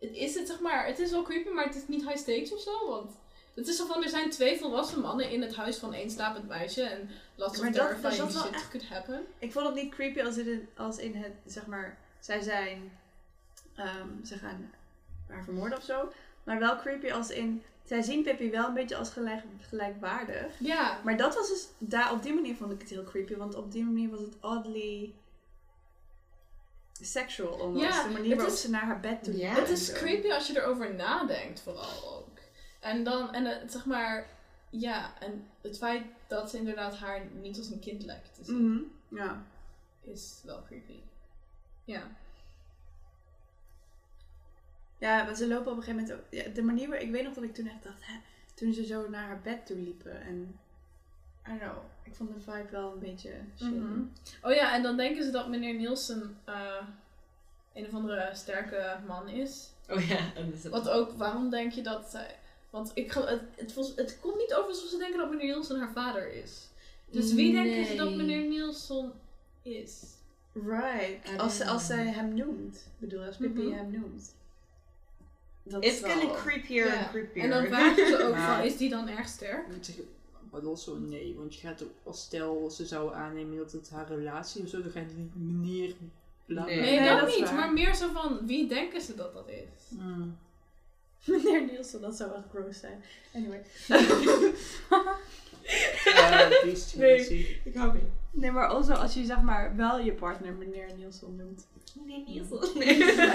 het is het zeg maar, het is wel creepy, maar het is niet high stakes of zo. Want het is zo van, er zijn twee volwassen mannen in het huis van één slapend meisje. En lots Maar of dat- terrifying dat is wel shit echt- could happen. Ik vond het niet creepy als in, het, als in het, zeg maar, zij zijn, ehm, ze gaan haar vermoorden of zo. Maar wel creepy als in, zij zien Pippi wel een beetje als gelijk, gelijkwaardig. Ja, Maar dat was dus, daar op die manier vond ik het heel creepy. Want op die manier was het oddly sexual almost. Ja, de manier waarop is- ze naar haar bed toe. Ja. Het is creepy als je erover nadenkt, vooral ook. En dan, en het, zeg maar, ja, en het feit dat ze inderdaad haar niet als een kind lijkt te zien, Mhm, Ja. is wel creepy. Ja. Ja, want ze lopen op een gegeven moment ook. Ja, de manier waar ik weet nog dat ik toen echt dacht, hè, toen ze zo naar haar bed toe liepen. En I don't know, ik vond de vibe wel een beetje shit. Mhm. Oh ja, en dan denken ze dat meneer Nielsen eh, een of andere sterke man is. Oh ja, en dat is Wat ook, waarom denk je dat zij... Want ik, het, het, was- het komt niet over alsof ze denken dat meneer Nielsen haar vader is. Dus wie denken ze dat Nee. meneer Nielsen is? Right. Als, als zij hem noemt. Ik bedoel, als Pippi Mhm. hem noemt. Dat It's wel... getting creepier and creepier. En dan vragen ze ook Maar- van, is die dan erg sterk? Maar also nee, want je gaat ook, als stel ze zou aannemen dat het haar relatie of zo, dan ga je niet meneer bla Nee. Nee, Nee, dat, niet. waar. Maar meer zo van, wie denken ze dat dat is? Mm. [LAUGHS] Meneer Nielsen, dat zou echt gross zijn. Anyway. [LAUGHS] Ja, Nee. Ik hou mee. Nee, maar also als je zeg maar wel je partner meneer Nielsen noemt. Nee, niet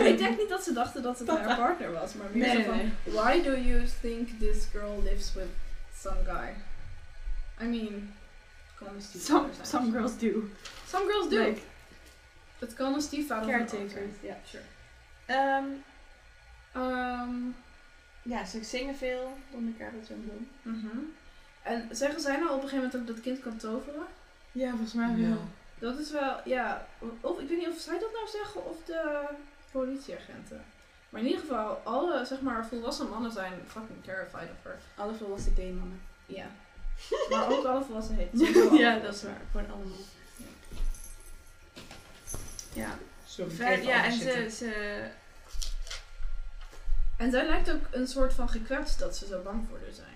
[LAUGHS] ik denk niet dat ze dachten dat het haar partner was, maar meer Nee, zo van, nee. why do you think this girl lives with some guy? I mean, het kan een stiefvader Some, some girls do. Some girls do. Like, het kan een stiefvader caretakers. Ja, Sure. Ehm, Ehm, ja, ze zingen veel. Onder Kareltje en Bloem. En zeggen zij nou op een gegeven moment ook dat het kind kan toveren? Ja, volgens mij Ja. Dat is wel, ja. Of ik weet niet of zij dat nou zeggen of de politieagenten. Maar in ieder geval, alle zeg maar volwassen mannen zijn fucking terrified of her. Alle volwassen gay mannen. Ja. Maar ook alle volwassen heet. [LAUGHS] ja, dat is waar. Gewoon allemaal. Ja, Sorry, Ver- even ja en ze, ze... En zij lijkt ook een soort van gekwetst dat ze zo bang voor haar zijn.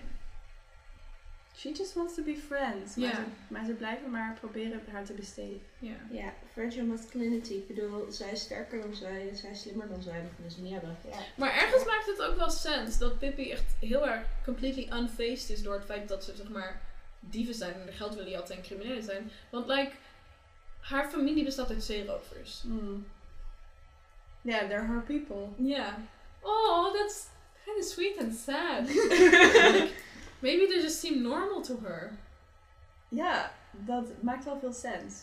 She just wants to be friends. Maar, Ja. ze, maar ze blijven maar proberen haar te besteden. Ja. Ja, fragile masculinity. Ik bedoel, zij is sterker dan zij en zij is slimmer dan zij. Dat kunnen ze niet hebben. Maar ergens maakt het ook wel sens dat Pippi echt heel erg completely unfaced is door het feit dat ze zeg maar dieven zijn en er geld willen jatten en criminelen zijn. Want like, haar familie bestaat uit zeerovers. Mm. Yeah, they're her people. Ja. Oh, that's kind of sweet and sad. [LAUGHS] Maybe they just seem normal to her. Ja, dat maakt wel veel sens.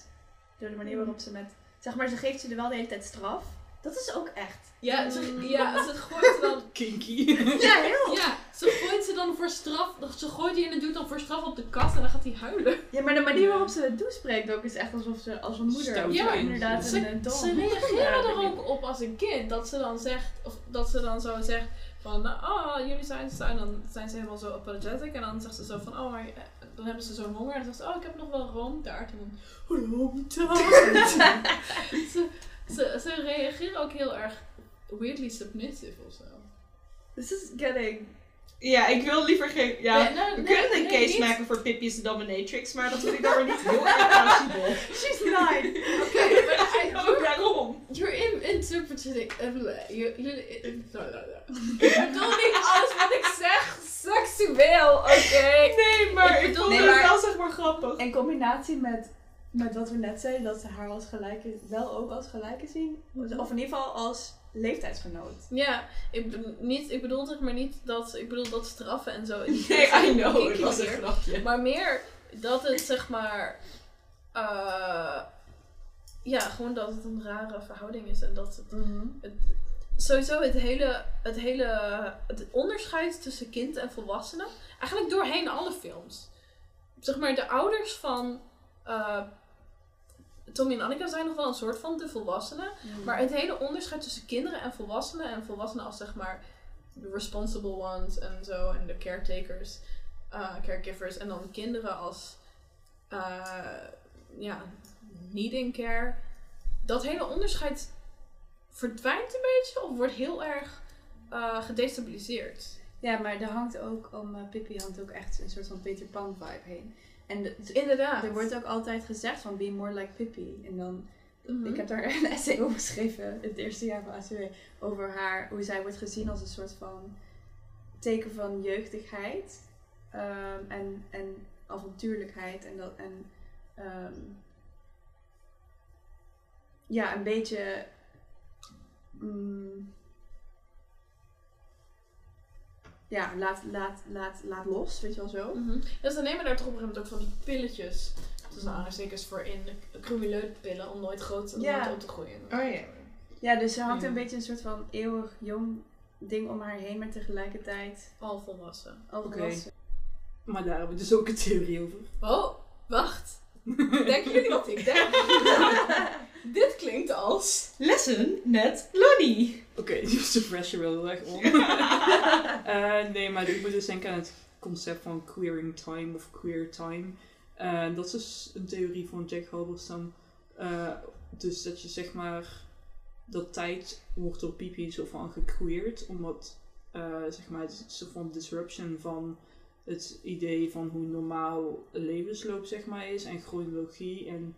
Door de manier waarop ze met... Zeg maar, ze geeft ze er wel de hele tijd straf. Dat is ook echt. Ja, ze, ja, ze gooit ze dan. [LAUGHS] Kinky. [LAUGHS] Ja, heel. Ja, ze gooit ze dan voor straf. Ze gooit die en doet dan voor straf op de kast en dan gaat hij huilen. Ja, maar de manier waarop ze het toespreekt ook is echt alsof ze als een moeder Stout Ja, inderdaad Ze, een ze reageren er ook op als een kind. Dat ze dan zegt, of dat ze dan zo zegt van, ah, jullie zijn zo. En dan zijn ze helemaal zo apologetic. En dan zegt ze zo van, oh, maar eh, dan hebben ze zo'n honger. En dan zegt ze, oh, ik heb nog wel roomtaart. En dan, roomtaart. [LAUGHS] ze, ze, ze reageren ook heel erg weirdly submissive of zo. This is getting... Ja, ik wil liever geen... Ja, Nee, nou, we nee, kunnen een nee, case niet. maken voor Pippi is de dominatrix, maar dat vind ik dan weer niet [LAUGHS] heel erg plausibel. She's nine! Oké, maar I- Oh, daarom. You're in interpreting. You, you, no, no, no. Ik bedoel niet alles wat ik zeg seksueel, oké? Nee, maar Ik ik bedoel- vond Nee, het maar- wel zeg maar grappig. In combinatie met, met wat we net zeiden, dat ze haar als gelijke, wel ook als gelijke zien. Of in ieder geval als leeftijdsgenoot. Ja, ik bedoel, niet, ik bedoel zeg maar niet dat, ik bedoel dat straffen en zo. [LAUGHS] Nee, I know, Kinky was een grapje. Maar meer dat het zeg maar. eh, ja, gewoon dat het een rare verhouding is en dat het het, sowieso het hele, het hele het onderscheid tussen kind en volwassene, eigenlijk doorheen alle films. Zeg maar, de ouders van eh, Tommy en Annika zijn nog wel een soort van de volwassenen. Maar het hele onderscheid tussen kinderen en volwassenen, en volwassenen als zeg maar de responsible ones en zo, en de caretakers, eh, caregivers, en dan kinderen als eh, ja, needing care. Dat hele onderscheid verdwijnt een beetje of wordt heel erg eh, gedestabiliseerd. Ja, maar er hangt ook, om uh, Pippi hangt ook echt een soort van Peter Pan vibe heen. En de- de- Inderdaad. er wordt ook altijd gezegd van be more like Pippi. En dan, Mhm. ik heb daar een [LAUGHS] essay over geschreven, het eerste jaar van ACW, over haar, hoe zij wordt gezien als een soort van teken van jeugdigheid ehm, en, en avontuurlijkheid. En, dat, en ehm, ja, een beetje. mm, ja, laat, laat, laat, laat los, weet je wel zo. Mhm. Ja, ze nemen daar toch op een gegeven moment ook van die pilletjes, tussen aanhalingstekens, voor in, crumileutpillen, om nooit groot om Ja. nooit op te groeien. Oh ja. Ja, dus hangt Ja. een beetje een soort van eeuwig jong ding om haar heen, maar tegelijkertijd Al volwassen. al Oké. volwassen. Maar daar hebben we dus ook een theorie over. Oh, wacht. [LAUGHS] Denken jullie wat ik denk? [LAUGHS] Dit klinkt als... Lessen met Lonnie. Oké, [LAUGHS] dus de pressure wel heel erg om. [LAUGHS] Eh, nee, maar ik moet dus denken aan het concept van queering time of queer time. Eh, dat is dus een theorie van Jack Halberstam. Eh, dus dat je zeg maar dat tijd wordt door Pipi zo van gequeerd, omdat eh, zeg maar het soort van disruption van het idee van hoe normaal levensloop zeg maar is en chronologie en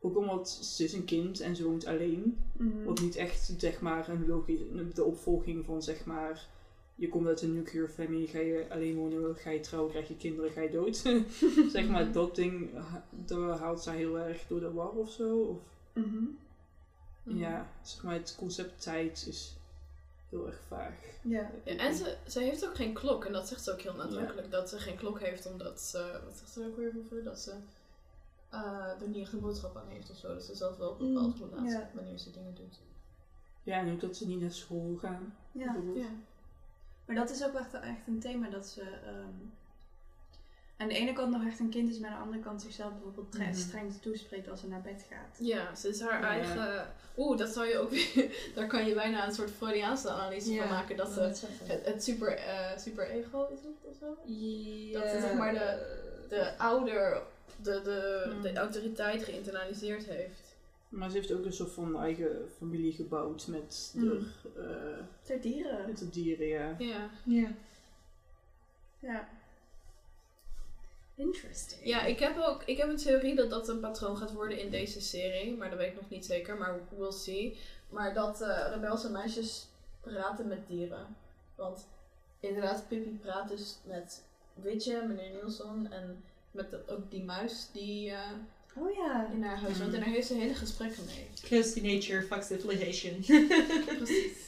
ook omdat ze is een kind en ze woont alleen. Mhm. Wat niet echt zeg maar een logische, de opvolging van zeg maar, je komt uit een nuclear family, ga je alleen wonen, ga je trouwen, krijg je kinderen, ga je dood. [LAUGHS] zeg maar dat ding, dat haalt zij heel erg door de war of zo. Of, Mhm. Ja, zeg maar het concept tijd is heel erg vaag. Ja. Ja, en ze, ze heeft ook geen klok. En dat zegt ze ook heel nadrukkelijk. Dat ze geen klok heeft omdat ze... Wat zegt ze ook weer over? Dat ze eh, er niet echt een boodschap aan heeft of zo. Dat ze zelf wel bepaalt hoe laat Mm, ja. wanneer ze dingen doet. Ja, en ook dat ze niet naar school gaan. ja. Ja. Maar dat is ook echt, echt een thema dat ze ehm, aan de ene kant nog echt een kind is, maar aan de andere kant zichzelf bijvoorbeeld Mhm. streng toespreekt als ze naar bed gaat. Ja, ze is haar Ja. eigen... Oeh, dat zou je ook weer... [LAUGHS] Daar kan je bijna een soort Freudiaanse analyse van maken. Dat ze het, het super, eh, super ego is het of zo? Dat ze zeg maar de, de ouder, de, de, Mm. de autoriteit geïnternaliseerd heeft. Maar ze heeft ook een soort van eigen familie gebouwd met Mm. de, eh, Ter dieren. met de dieren, ja. Ja. Ja. Ja. Interesting. Ja, ik heb ook ik heb een theorie dat dat een patroon gaat worden in deze serie. Maar dat weet ik nog niet zeker, maar we'll see. Maar dat eh, rebelse meisjes praten met dieren. Want inderdaad, Pippi praat dus met Witje, meneer Nielsen en met de- ook die muis die eh, Oh ja. in haar huis woont. En daar heeft ze hele gesprekken mee. Close to nature, fuck civilization. [LAUGHS] Precies.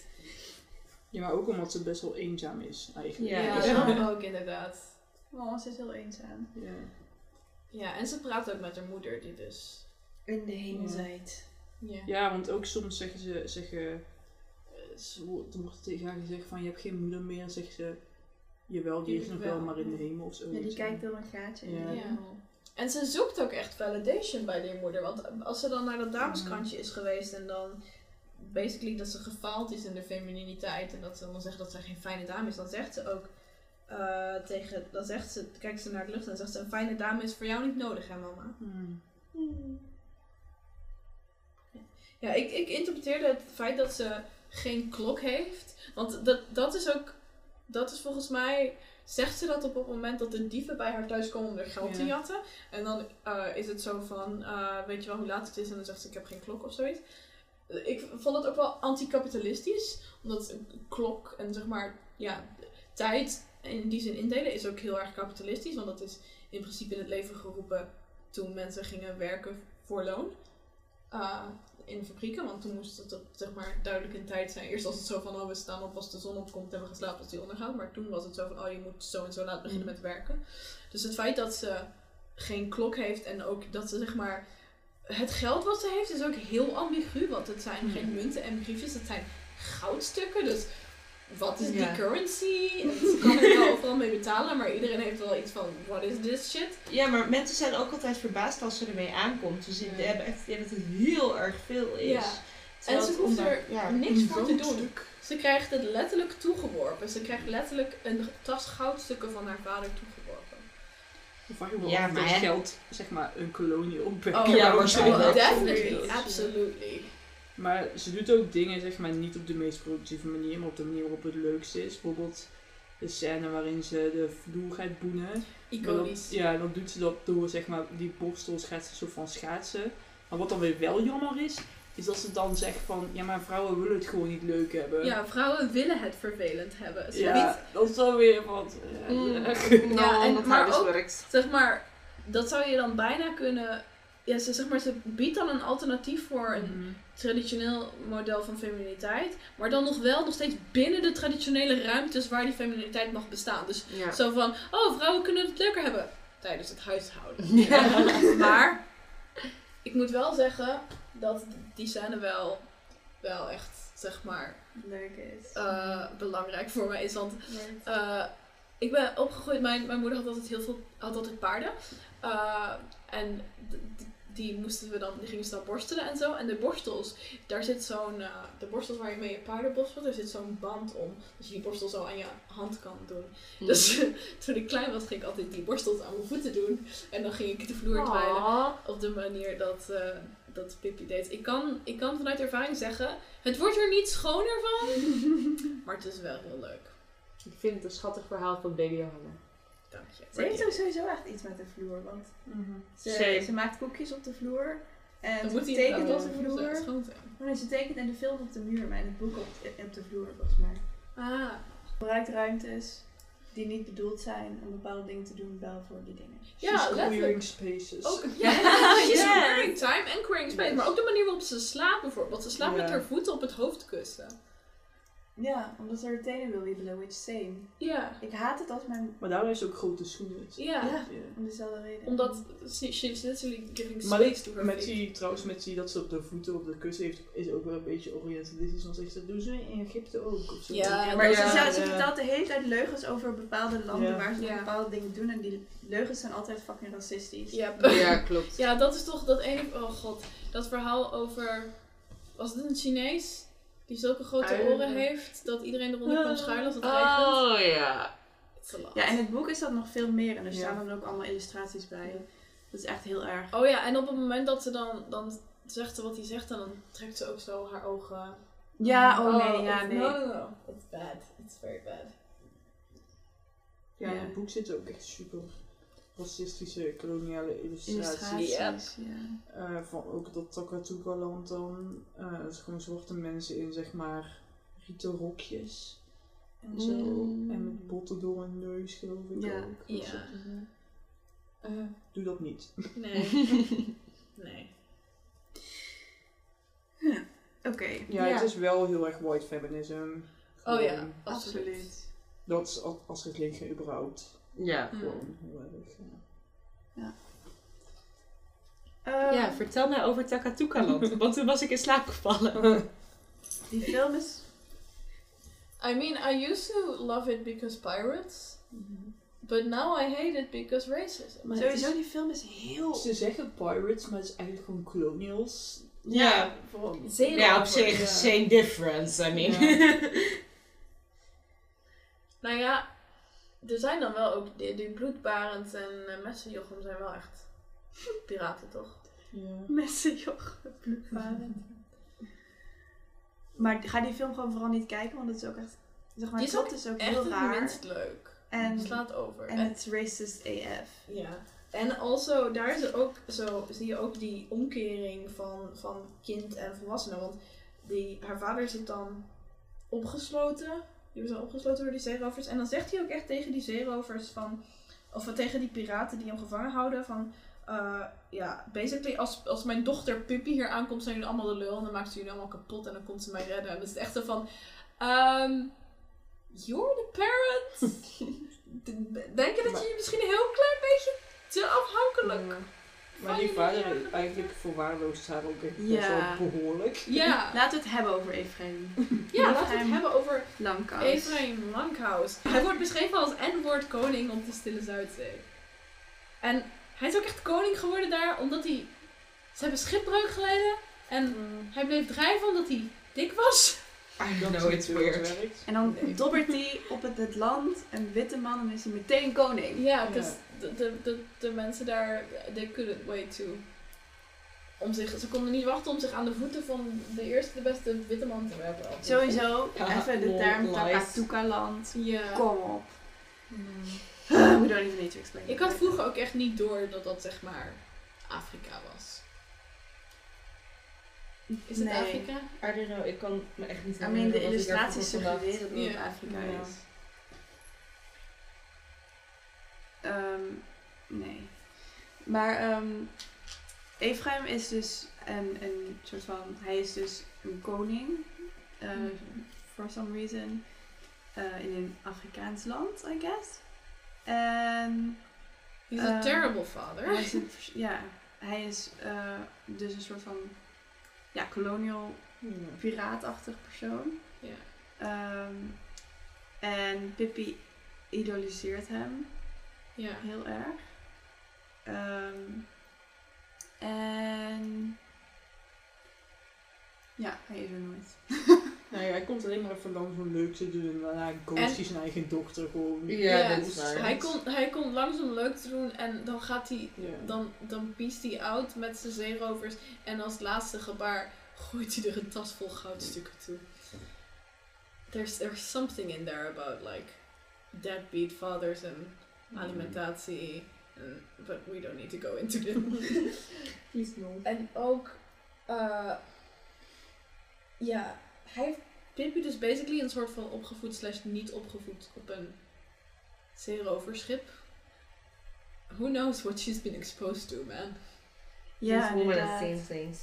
Ja, maar ook omdat ze best wel eenzaam is, eigenlijk. Ja. Ja, ook inderdaad. Oh, ze is heel eenzaam. Ja. Ja, en ze praat ook met haar moeder, die dus... In de hemelzijd. Ja. Ja, want ook soms zeggen ze, zeggen, eh, ze wordt- tegen haar gezegd van je hebt geen moeder meer. En zegt ze, jawel, die is nog wel, maar in de hemel of zo. Ja, die kijkt door een gaatje in Ja. de Ja. hemel. En ze zoekt ook echt validation bij die moeder. Want als ze dan naar dat dameskrantje is geweest en dan basically dat ze gefaald is in de femininiteit en dat ze dan zegt dat ze geen fijne dame is, dan zegt ze ook eh, tegen, dan zegt ze, kijkt ze naar de lucht en zegt ze een fijne dame is voor jou niet nodig hè mama. Hmm. Ja, ik, ik interpreteerde het feit dat ze geen klok heeft, want dat, dat is ook, dat is volgens mij, zegt ze dat op het moment dat de dieven bij haar thuis komen om haar geld te Ja. jatten. En dan eh, is het zo van, eh, weet je wel hoe laat het is? En dan zegt ze, ik heb geen klok of zoiets. Ik vond het ook wel anticapitalistisch, omdat klok en zeg maar, ja, tijd in die zin indelen is ook heel erg kapitalistisch, want dat is in principe in het leven geroepen toen mensen gingen werken voor loon. Uh, in de fabrieken, want toen moest het zeg maar duidelijk in tijd zijn. Eerst was het zo van, oh we staan op als de zon opkomt en we gaan slapen als die ondergaat. Maar toen was het zo van, oh je moet zo en zo laat beginnen met werken. Dus het feit dat ze geen klok heeft en ook dat ze zeg maar... Het geld wat ze heeft is ook heel ambigu, want het zijn geen munten en briefjes, het zijn goudstukken. Dus wat is Ja. die currency? [LAUGHS] Ze kan er wel overal mee betalen, maar iedereen heeft wel iets van, what is this shit? Ja, maar mensen zijn ook altijd verbaasd als ze ermee aankomt. Dus ze Ja. hebben echt het idee dat het heel erg veel is. Ja. En ze hoeft er ja. niks voor te doen. Ze krijgt het letterlijk toegeworpen. Ze krijgt letterlijk een tas goudstukken van haar vader toegeworpen. Ja, maar geld, zeg maar, een kolonie opwekt. Oh, ja, oh, waarschijnlijk. definitely, absolutely. Maar ze doet ook dingen, zeg maar, niet op de meest productieve manier, maar op de manier waarop het leukste is. Bijvoorbeeld de scène waarin ze de vloer gaat boenen. Iconisch. ja, dan doet ze dat door, zeg maar, die borstels gaat ze zo van schaatsen. Maar wat dan weer wel jammer is, is dat ze dan zegt van, ja, maar vrouwen willen het gewoon niet leuk hebben. Ja, vrouwen willen het vervelend hebben. Ja, dat is dan weer wat... eh, Mm. Ja, en- dat maar dus ook- werkt. zeg maar, dat zou je dan bijna kunnen... Ja, ze, zeg maar, ze biedt dan een alternatief voor een Mhm. traditioneel model van femininiteit. Maar dan nog wel nog steeds binnen de traditionele ruimtes waar die femininiteit mag bestaan. Dus Ja. Zo van, oh, vrouwen kunnen het leuker hebben tijdens het huishouden. [LAUGHS] Ja. Maar ik moet wel zeggen dat die scène wel, wel echt, zeg maar, Leuk is. eh, belangrijk voor mij is. Want eh, ik ben opgegroeid, mijn, mijn moeder had altijd heel veel, had altijd paarden. Eh, en die moesten we dan, die gingen ze dan borstelen en zo. En de borstels, daar zit zo'n, eh, de borstels waar je mee je paarden borstelt, daar zit zo'n band om. Dat je die borstel zo aan je hand kan doen. Dus [LAUGHS] toen ik klein was, ging ik altijd die borstels aan mijn voeten doen. En dan ging ik de vloer dweilen. Op de manier dat, eh dat Pippi deed. Ik kan, ik kan vanuit ervaring zeggen, het wordt er niet schoner van. [LAUGHS] maar het is wel heel leuk. Ik vind het een schattig verhaal van Baby Johanna. Dank je. Ze heeft ook sowieso echt iets met de vloer, want ze, ze maakt koekjes op de vloer. En Dan ze moet hij tekent op de vloer. schoon zijn. Nee, ze tekent in de film op de muur, maar in het boek op, op de vloer volgens mij. Ah, Gebruikt ruimtes die niet bedoeld zijn om bepaalde dingen te doen, wel voor die dingen. Ja, queering spaces. ook, [LAUGHS] ja, [LAUGHS] she's queering time en queering space. Maar ook de manier waarop ze slaapt bijvoorbeeld. Ze slaapt met haar voeten op het hoofdkussen. Ja, omdat ze haar tenen wil wiebelen, which same. Ja, Ik haat het als mijn... Maar daarom heeft ze ook grote schoenen. ja. Ja. Ja. Om dezelfde reden. Omdat she, she's literally giving Maar space to her met die, trouwens, met die dat ze op de voeten op de kussen heeft, is ook wel een beetje orientalistisch. Want zegt ze, doen ze in Egypte ook of zo. Ja, Ja, maar dat ze, ze, ja. vertelt de hele tijd leugens over bepaalde landen Ja. waar ze Ja. bepaalde dingen doen. En die leugens zijn altijd fucking racistisch. Yep. Ja, klopt. Ja, dat is toch dat ene. Oh god, dat verhaal over. Was het een Chinees? Die zulke grote oren heeft dat iedereen eronder kan Ah. schuilen als het regent. Oh ja. Ja, in het boek is dat nog veel meer. En er Ja. staan dan ook allemaal illustraties bij. Dat is echt heel erg. Oh ja, en op het moment dat ze dan, dan zegt ze wat hij zegt, en dan trekt ze ook zo haar ogen. Ja, oh nee, ja, it's- nee. No, no, no. It's bad. It's very bad. Ja, in Ja. het boek zit ook echt super racistische koloniale illustraties. Illustraties, ja. Eh, van ook dat Takatuka-land dan. eh dus gewoon zwarte mensen in zeg maar rieten rokjes. En zo. Mm. En met botten door hun neus geloof ik Ja. ook. Ja. Eh, doe dat niet. Nee. [LAUGHS] nee. Oké. Ja, Ja. het is wel heel erg white feminism. Oh ja, absoluut. Dat is al- als religie überhaupt. Ja. Gewoon erg. Ja. Ehm, ja, vertel mij over Takatuka-land, [LAUGHS] want toen was ik in slaap gevallen. [LAUGHS] Die film is... I mean, I used to love it because pirates. But now I hate it because racism. Maar Sowieso, is- die film is heel... Ze zeggen pirates, maar het is eigenlijk gewoon colonials. Ja. Van, Ja, op zich, Ja. same difference, I mean. [LAUGHS] Nou ja, er zijn dan wel ook die, die bloedbarend en uh, messenjochem zijn wel echt piraten, toch? ja. Messenjoch, bloedbarend. Maar ga die film gewoon vooral niet kijken, want het is ook echt... Zeg maar, Die het is ook is ook Echt heel het raar. minst leuk. En, Het slaat over. en het is racist AF. Ja. En also, daar is er ook zo, zie je ook die omkering van, van kind en volwassene. Want die, haar vader zit dan opgesloten. Die was dan opgesloten door die zeerovers. En dan zegt hij ook echt tegen die zeerovers van, of tegen die piraten die hem gevangen houden van, eh, ja, basically als, als mijn dochter Puppy hier aankomt, zijn jullie allemaal de lul en dan maakt ze jullie allemaal kapot en dan komt ze mij redden. En dat is echt zo van, ehm you're the parent. [LAUGHS] Denk je dat je je misschien een heel klein beetje te afhankelijk. Maar die vader is eigenlijk verwaarloost haar ook echt best Ja. wel behoorlijk. Ja, Laten we het hebben over Ephraim. ja laten we het hebben over Lankhuis. Hij wordt beschreven als N-woord koning op de Stille Zuidzee. En hij is ook echt koning geworden daar omdat hij... Ze hebben schipbreuk geleden en hij bleef drijven omdat hij dik was. I Dat know it's weird. En dan Nee. dobbert hij op het, het land, een witte man, en is hij meteen koning. Ja, dus de, de, de, mensen daar, they couldn't wait to... Om zich, ze konden niet wachten om zich aan de voeten van de eerste, de beste witte man te werpen. Sowieso, Ja, even de term. Takatuka-land. Ja. Kom op. We don't even need to explain. Ik had vroeger ook echt niet door dat dat zeg maar Afrika was. Is het Nee. Afrika? I don't know, ik kan me echt niet I mean, herinneren de illustraties suggereren dat het Ja. Afrika Ja. is. Ehm, nee. Maar ehm Ephraim is dus een, een soort van... Hij is dus een koning. eh, Mhm. For some reason. eh, in een Afrikaans land, I guess. En... He's a Ehm, terrible father. Hij is een, [LAUGHS] pers- ja, hij is eh, dus een soort van ja, colonial piraatachtig persoon. Ja. Ehm, en Pippi idoliseert hem Ja. heel erg. Ehm, en ja, hij is er nooit. [LAUGHS] Nou ja, hij komt alleen maar even langs om leuk te doen en daarna ghost hij zijn eigen dochter gewoon. Ja, dat dus is waar. Hij komt hij komt langs om leuk te doen en dan gaat hij, Ja. dan, dan piest hij out met zijn zeerovers en als laatste gebaar gooit hij er een tas vol goudstukken toe. There's, there's something in there about like deadbeat fathers en alimentatie. en- but we don't need to go into this. [LAUGHS] Please no. En ook, eh, ja, hij heeft Pippi dus basically een soort van opgevoed slash niet opgevoed op een zeeroverschip. Who knows what she's been exposed to, man. Ja, inderdaad. seen things.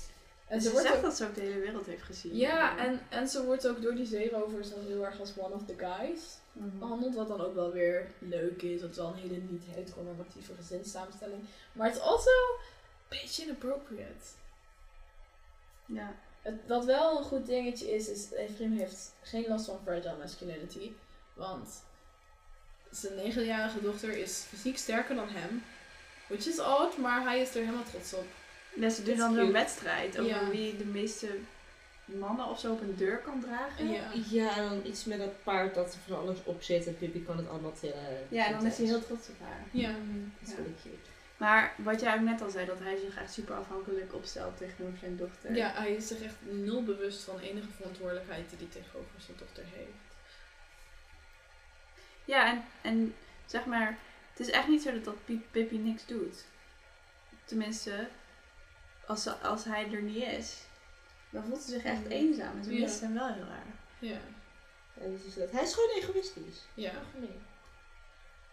En Ze ze wordt zegt ook, dat ze ook de hele wereld heeft gezien. ja, en, en ze wordt ook door die zeerovers dan heel erg als one of the guys behandeld. Wat dan ook wel weer leuk is. Dat is wel een hele niet heteronormatieve gezinssamenstelling. Maar het is also een beetje inappropriate. Ja. Het, wat wel een goed dingetje is, is Ephraim heeft geen last van fragile masculinity. Want zijn negenjarige dochter is fysiek sterker dan hem. Which is odd, maar hij is er helemaal trots op. Ja, ze doen dan zo'n cute. wedstrijd over Ja. wie de meeste mannen of zo op een deur kan dragen. Ja. Ja, en dan iets met dat paard dat er van alles op zit en Pippi kan het allemaal tillen. Ja, en dan is hij heel trots op haar. Ja. Dat is Ja. wel cute. Maar wat jij ook net al zei, dat hij zich echt super afhankelijk opstelt tegenover zijn dochter. Ja, hij is zich echt nul bewust van enige verantwoordelijkheid die hij tegenover zijn dochter heeft. Ja, en, en zeg maar, Het is echt niet zo dat, dat Pi- Pippi niks doet. Tenminste, als, ze, als hij er niet is, dan voelt ze zich echt eenzaam. En ze Ja. mist hem wel heel erg. Ja. En dus is dat. Hij is gewoon egoïstisch. Ja. Nee.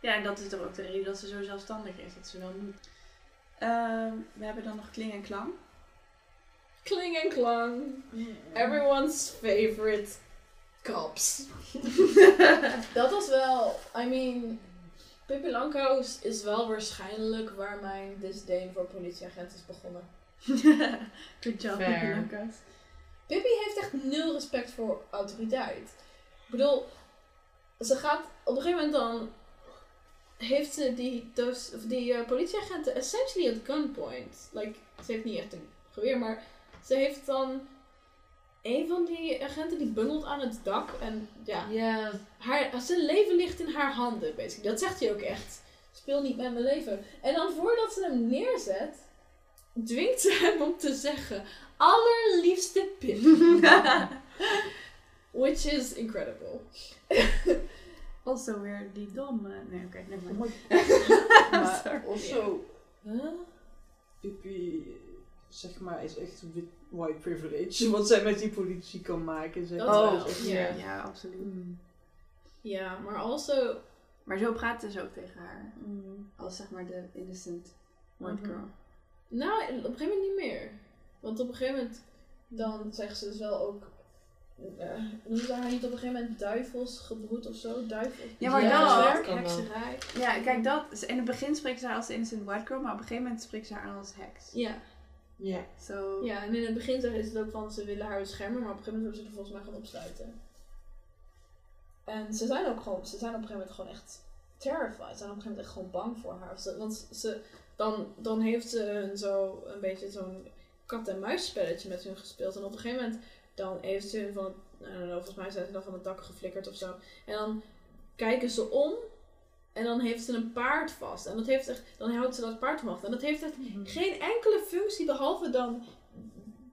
Ja, en dat is toch ook de reden dat ze zo zelfstandig is. Dat ze wel moet. Ehm, we hebben dan nog kling en klang. Kling en klang. Everyone's favorite cops. [LAUGHS] Dat was wel, I mean, Pippi Langkous is wel waarschijnlijk waar mijn disdain voor politieagenten is begonnen. [LAUGHS] Good job, Fair. Pippi Langkous. Pippi heeft echt nul respect voor autoriteit. Ik bedoel, ze gaat op een gegeven moment dan. Heeft ze die, dus, of die eh, politieagenten essentially at gunpoint. Like, ze heeft niet echt een geweer, maar ze heeft dan. Een van die agenten die bungelt aan het dak. En ja, haar, zijn leven ligt in haar handen, basically. Dat zegt hij ook echt. Speel niet met mijn leven. En dan voordat ze hem neerzet, dwingt ze hem om te zeggen: Allerliefste Pip. [LAUGHS] Which is incredible. Also weer die dom. eh, nee, oké, Oh my [LAUGHS] maar Sorry. also, Huh? Pippi, zeg maar, is echt white privilege. [LAUGHS] Wat zij met die politie kan maken. Zeg. Dat maar. wel, is echt- ja. Ja, absoluut. Mm. Ja, maar also. Maar zo praten ze ook tegen haar. Als zeg maar de innocent white Mhm. girl. Nou, op een gegeven moment niet meer. Want op een gegeven moment, dan zeggen ze dus wel ook. Uh, noemen ze haar niet op een gegeven moment duivelsgebroed of zo? Duivel. Ja, maar Ja, dat... hekserij. Ja, kijk, dat... In het begin spreekt ze haar als innocent white girl, maar op een gegeven moment spreekt ze haar aan als heks. Ja. Ja. Zo... ja, en in het begin zeggen ze het ook van ze willen haar beschermen, maar op een gegeven moment hebben ze er volgens mij gaan opsluiten. En ze zijn ook gewoon, ze zijn op een gegeven moment gewoon echt terrified. Ze zijn op een gegeven moment echt gewoon bang voor haar. Ze- Want ze, dan, dan heeft ze een zo een beetje zo'n kat-en-muis spelletje met hun gespeeld. En op een gegeven moment dan heeft ze van het, know, volgens mij zijn ze dan van het dak geflikkerd of zo. En dan kijken ze om en dan heeft ze een paard vast. En dat heeft echt, dan houdt ze dat paard omhoog. En dat heeft echt geen enkele functie behalve dan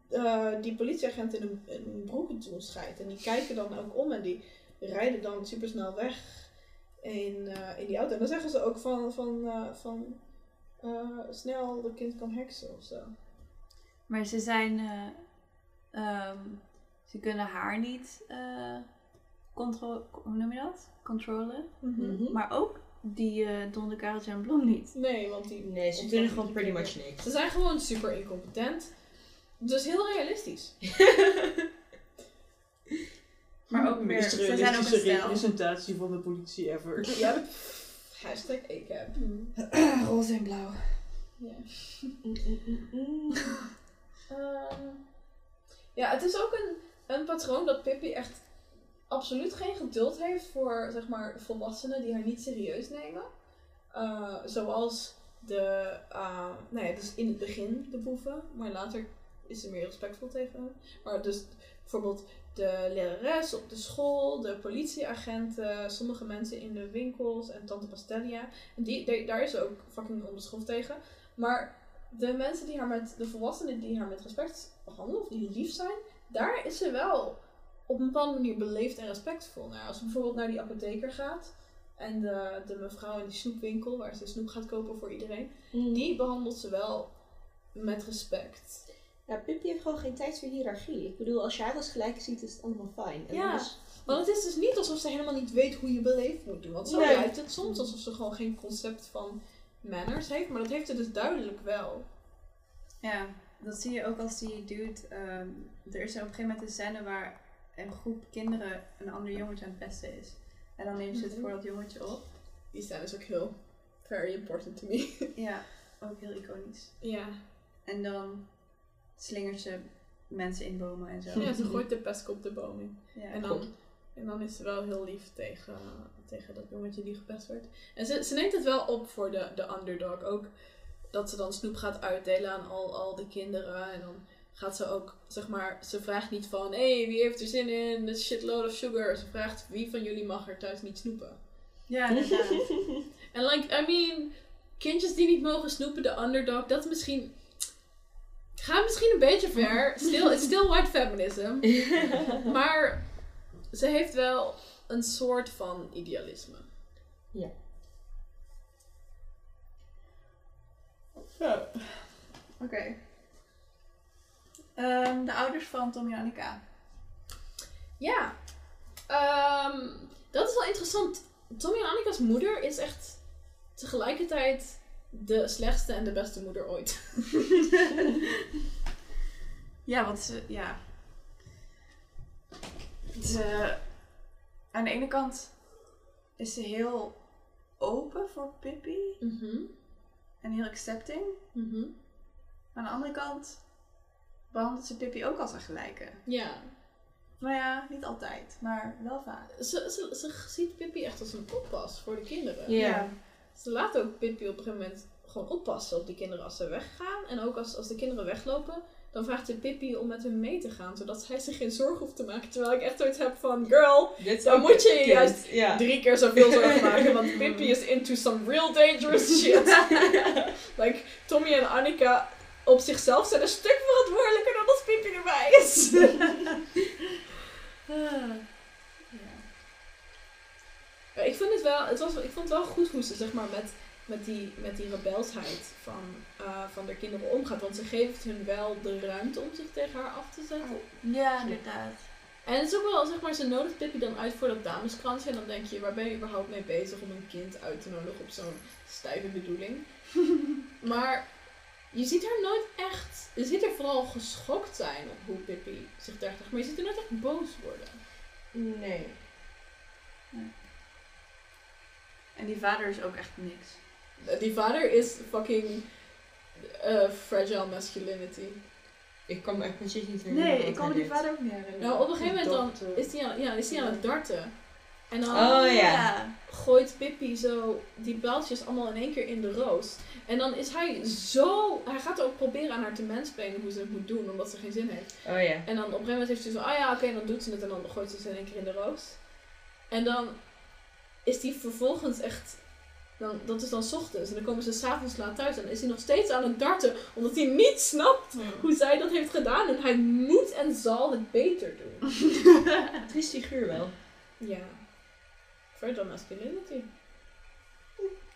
eh, die politieagent in een, in een broeken doen schijt. En die kijken dan ook om en die rijden dan supersnel weg in, eh, in die auto. En dan zeggen ze ook van, van, eh, van snel, de kind kan heksen of zo. Maar ze zijn... eh, ehm, ze kunnen haar niet... eh contro- hoe noem je dat? Controlen. Mhm. Maar ook die eh Don de Kareltje en Blom niet. Nee, want die... Nee, ze kunnen gewoon pretty much niks. Ze zijn gewoon super incompetent. Dus heel realistisch. [LAUGHS] Maar ook meest Ze zijn ook een representatie van de politie ever. Yep. Hashtag ACAB. [CLEARS THROAT] Roze en blauw. Ja. Mm, mm, mm. [LAUGHS] Ehm, ja, het is ook een, een patroon dat Pippi echt absoluut geen geduld heeft voor zeg maar, volwassenen die haar niet serieus nemen. Eh, zoals de, uh, nou ja, dus in het begin de boeven, maar later is ze meer respectvol tegen hen. Maar dus bijvoorbeeld de lerares op de school, de politieagenten, sommige mensen in de winkels en Tante Pastelia. En die, daar is ze ook fucking onbeschoft tegen. Maar de mensen die haar met, de volwassenen die haar met respect behandelen, of die lief zijn, daar is ze wel op een bepaalde manier beleefd en respectvol naar. Als ze bijvoorbeeld naar die apotheker gaat en de, de mevrouw in die snoepwinkel waar ze snoep gaat kopen voor iedereen, die behandelt ze wel met respect. Ja, Pippi heeft gewoon geen tijd voor hiërarchie. Ik bedoel, als je haar als gelijk ziet, is het allemaal fijn. En Ja. is- Want het is dus niet alsof ze helemaal niet weet hoe je beleefd moet doen. Want zo Nee. lijkt het soms alsof ze gewoon geen concept van manners heeft, maar dat heeft ze dus duidelijk wel. Ja, dat zie je ook als die dude. ehm, er is op een gegeven moment een scène waar een groep kinderen een ander jongetje aan het pesten is. En dan neemt ze het Mhm. voor dat jongetje op. Die scène is ook heel very important to me. [LAUGHS] Ja, ook heel iconisch. ja. En dan slingert ze mensen in bomen en zo. ja, ze [LAUGHS] gooit de pestkop op de boom in. Ja. En dan, en dan is ze wel heel lief tegen, tegen dat jongetje die gepest werd. En ze, ze neemt het wel op voor de, de underdog. Ook dat ze dan snoep gaat uitdelen aan al, al de kinderen. En dan gaat ze ook, zeg maar, ze vraagt niet van... Hé, hey, wie heeft er zin in? Een shitload of sugar. Ze vraagt wie van jullie mag er thuis niet snoepen. Ja, [LAUGHS] inderdaad. En like, I mean, kindjes die niet mogen snoepen, de underdog, dat is misschien... Gaat misschien een beetje ver. Still, it's still white feminism. [LAUGHS] Maar ze heeft wel een soort van idealisme. Zo. Oké. Ehm, de ouders van Tommy en Annika. Ja. Ehm, dat is wel interessant. Tommy en Annika's moeder is echt tegelijkertijd de slechtste en de beste moeder ooit. [LAUGHS] Ja, want ze, ja. Ze, aan de ene kant is ze heel open voor Pippi Mhm. En heel accepting. Mhm. Aan de andere kant behandelt ze Pippi ook als een gelijke. Ja. Nou ja, niet altijd, maar wel vaak. Ze, ze, ze ziet Pippi echt als een oppas voor de kinderen. Ja. Ze laat ook Pippi op een gegeven moment gewoon oppassen op die kinderen als ze weggaan. En ook als, als de kinderen weglopen, dan vraagt ze Pippi om met hun mee te gaan. Zodat zij zich geen zorgen hoeft te maken. Terwijl ik echt zoiets heb van, girl, Dan moet je kind. juist drie keer zoveel zorgen [LAUGHS] maken. Want Pippi is into some real dangerous [LAUGHS] shit. [LAUGHS] like, Tommy en Annika op zichzelf zijn een stuk verantwoordelijker dan als Pippi erbij is. Ja, ik vind het wel, het was, ik vond het wel goed hoe ze zeg maar met, met, die, met die rebelsheid van, eh, van de kinderen omgaat. Want ze geeft hun wel de ruimte om zich tegen haar af te zetten. Ja, inderdaad. En het is ook wel, zeg maar, ze nodigt Pippi dan uit voor dat dameskransje. En dan denk je, waar ben je überhaupt mee bezig om een kind uit te nodigen op zo'n stijve bedoeling? [LAUGHS] maar je ziet haar nooit echt, je ziet haar vooral geschokt zijn op hoe Pippi zich dertig. Maar je ziet haar nooit echt boos worden. Nee. En die vader is ook echt niks. Die vader is fucking eh, fragile masculinity. Ik kan me echt precies niet herinneren. Nee, ik kan me die vader ook niet herinneren. Nou, op een gegeven moment dan is hij aan, ja, is hij aan het darten. En dan Oh ja. gooit Pippi zo die pijltjes allemaal in één keer in de roos. En dan is hij zo... Hij gaat ook proberen aan haar te mansplainen hoe ze het moet doen, omdat ze geen zin heeft. Oh ja. En dan op een gegeven moment heeft ze zo... Ah ja, oké, dan doet ze het en dan gooit ze ze in één keer in de roos. En dan is die vervolgens echt... Dan, dat is dan 's ochtends. En dan komen ze s'avonds laat thuis. En dan is hij nog steeds aan het darten. Omdat hij niet snapt hoe zij dat heeft gedaan. En hij moet en zal het beter doen. [LAUGHS] Triest figuur wel. Ja. Fragile masculinity.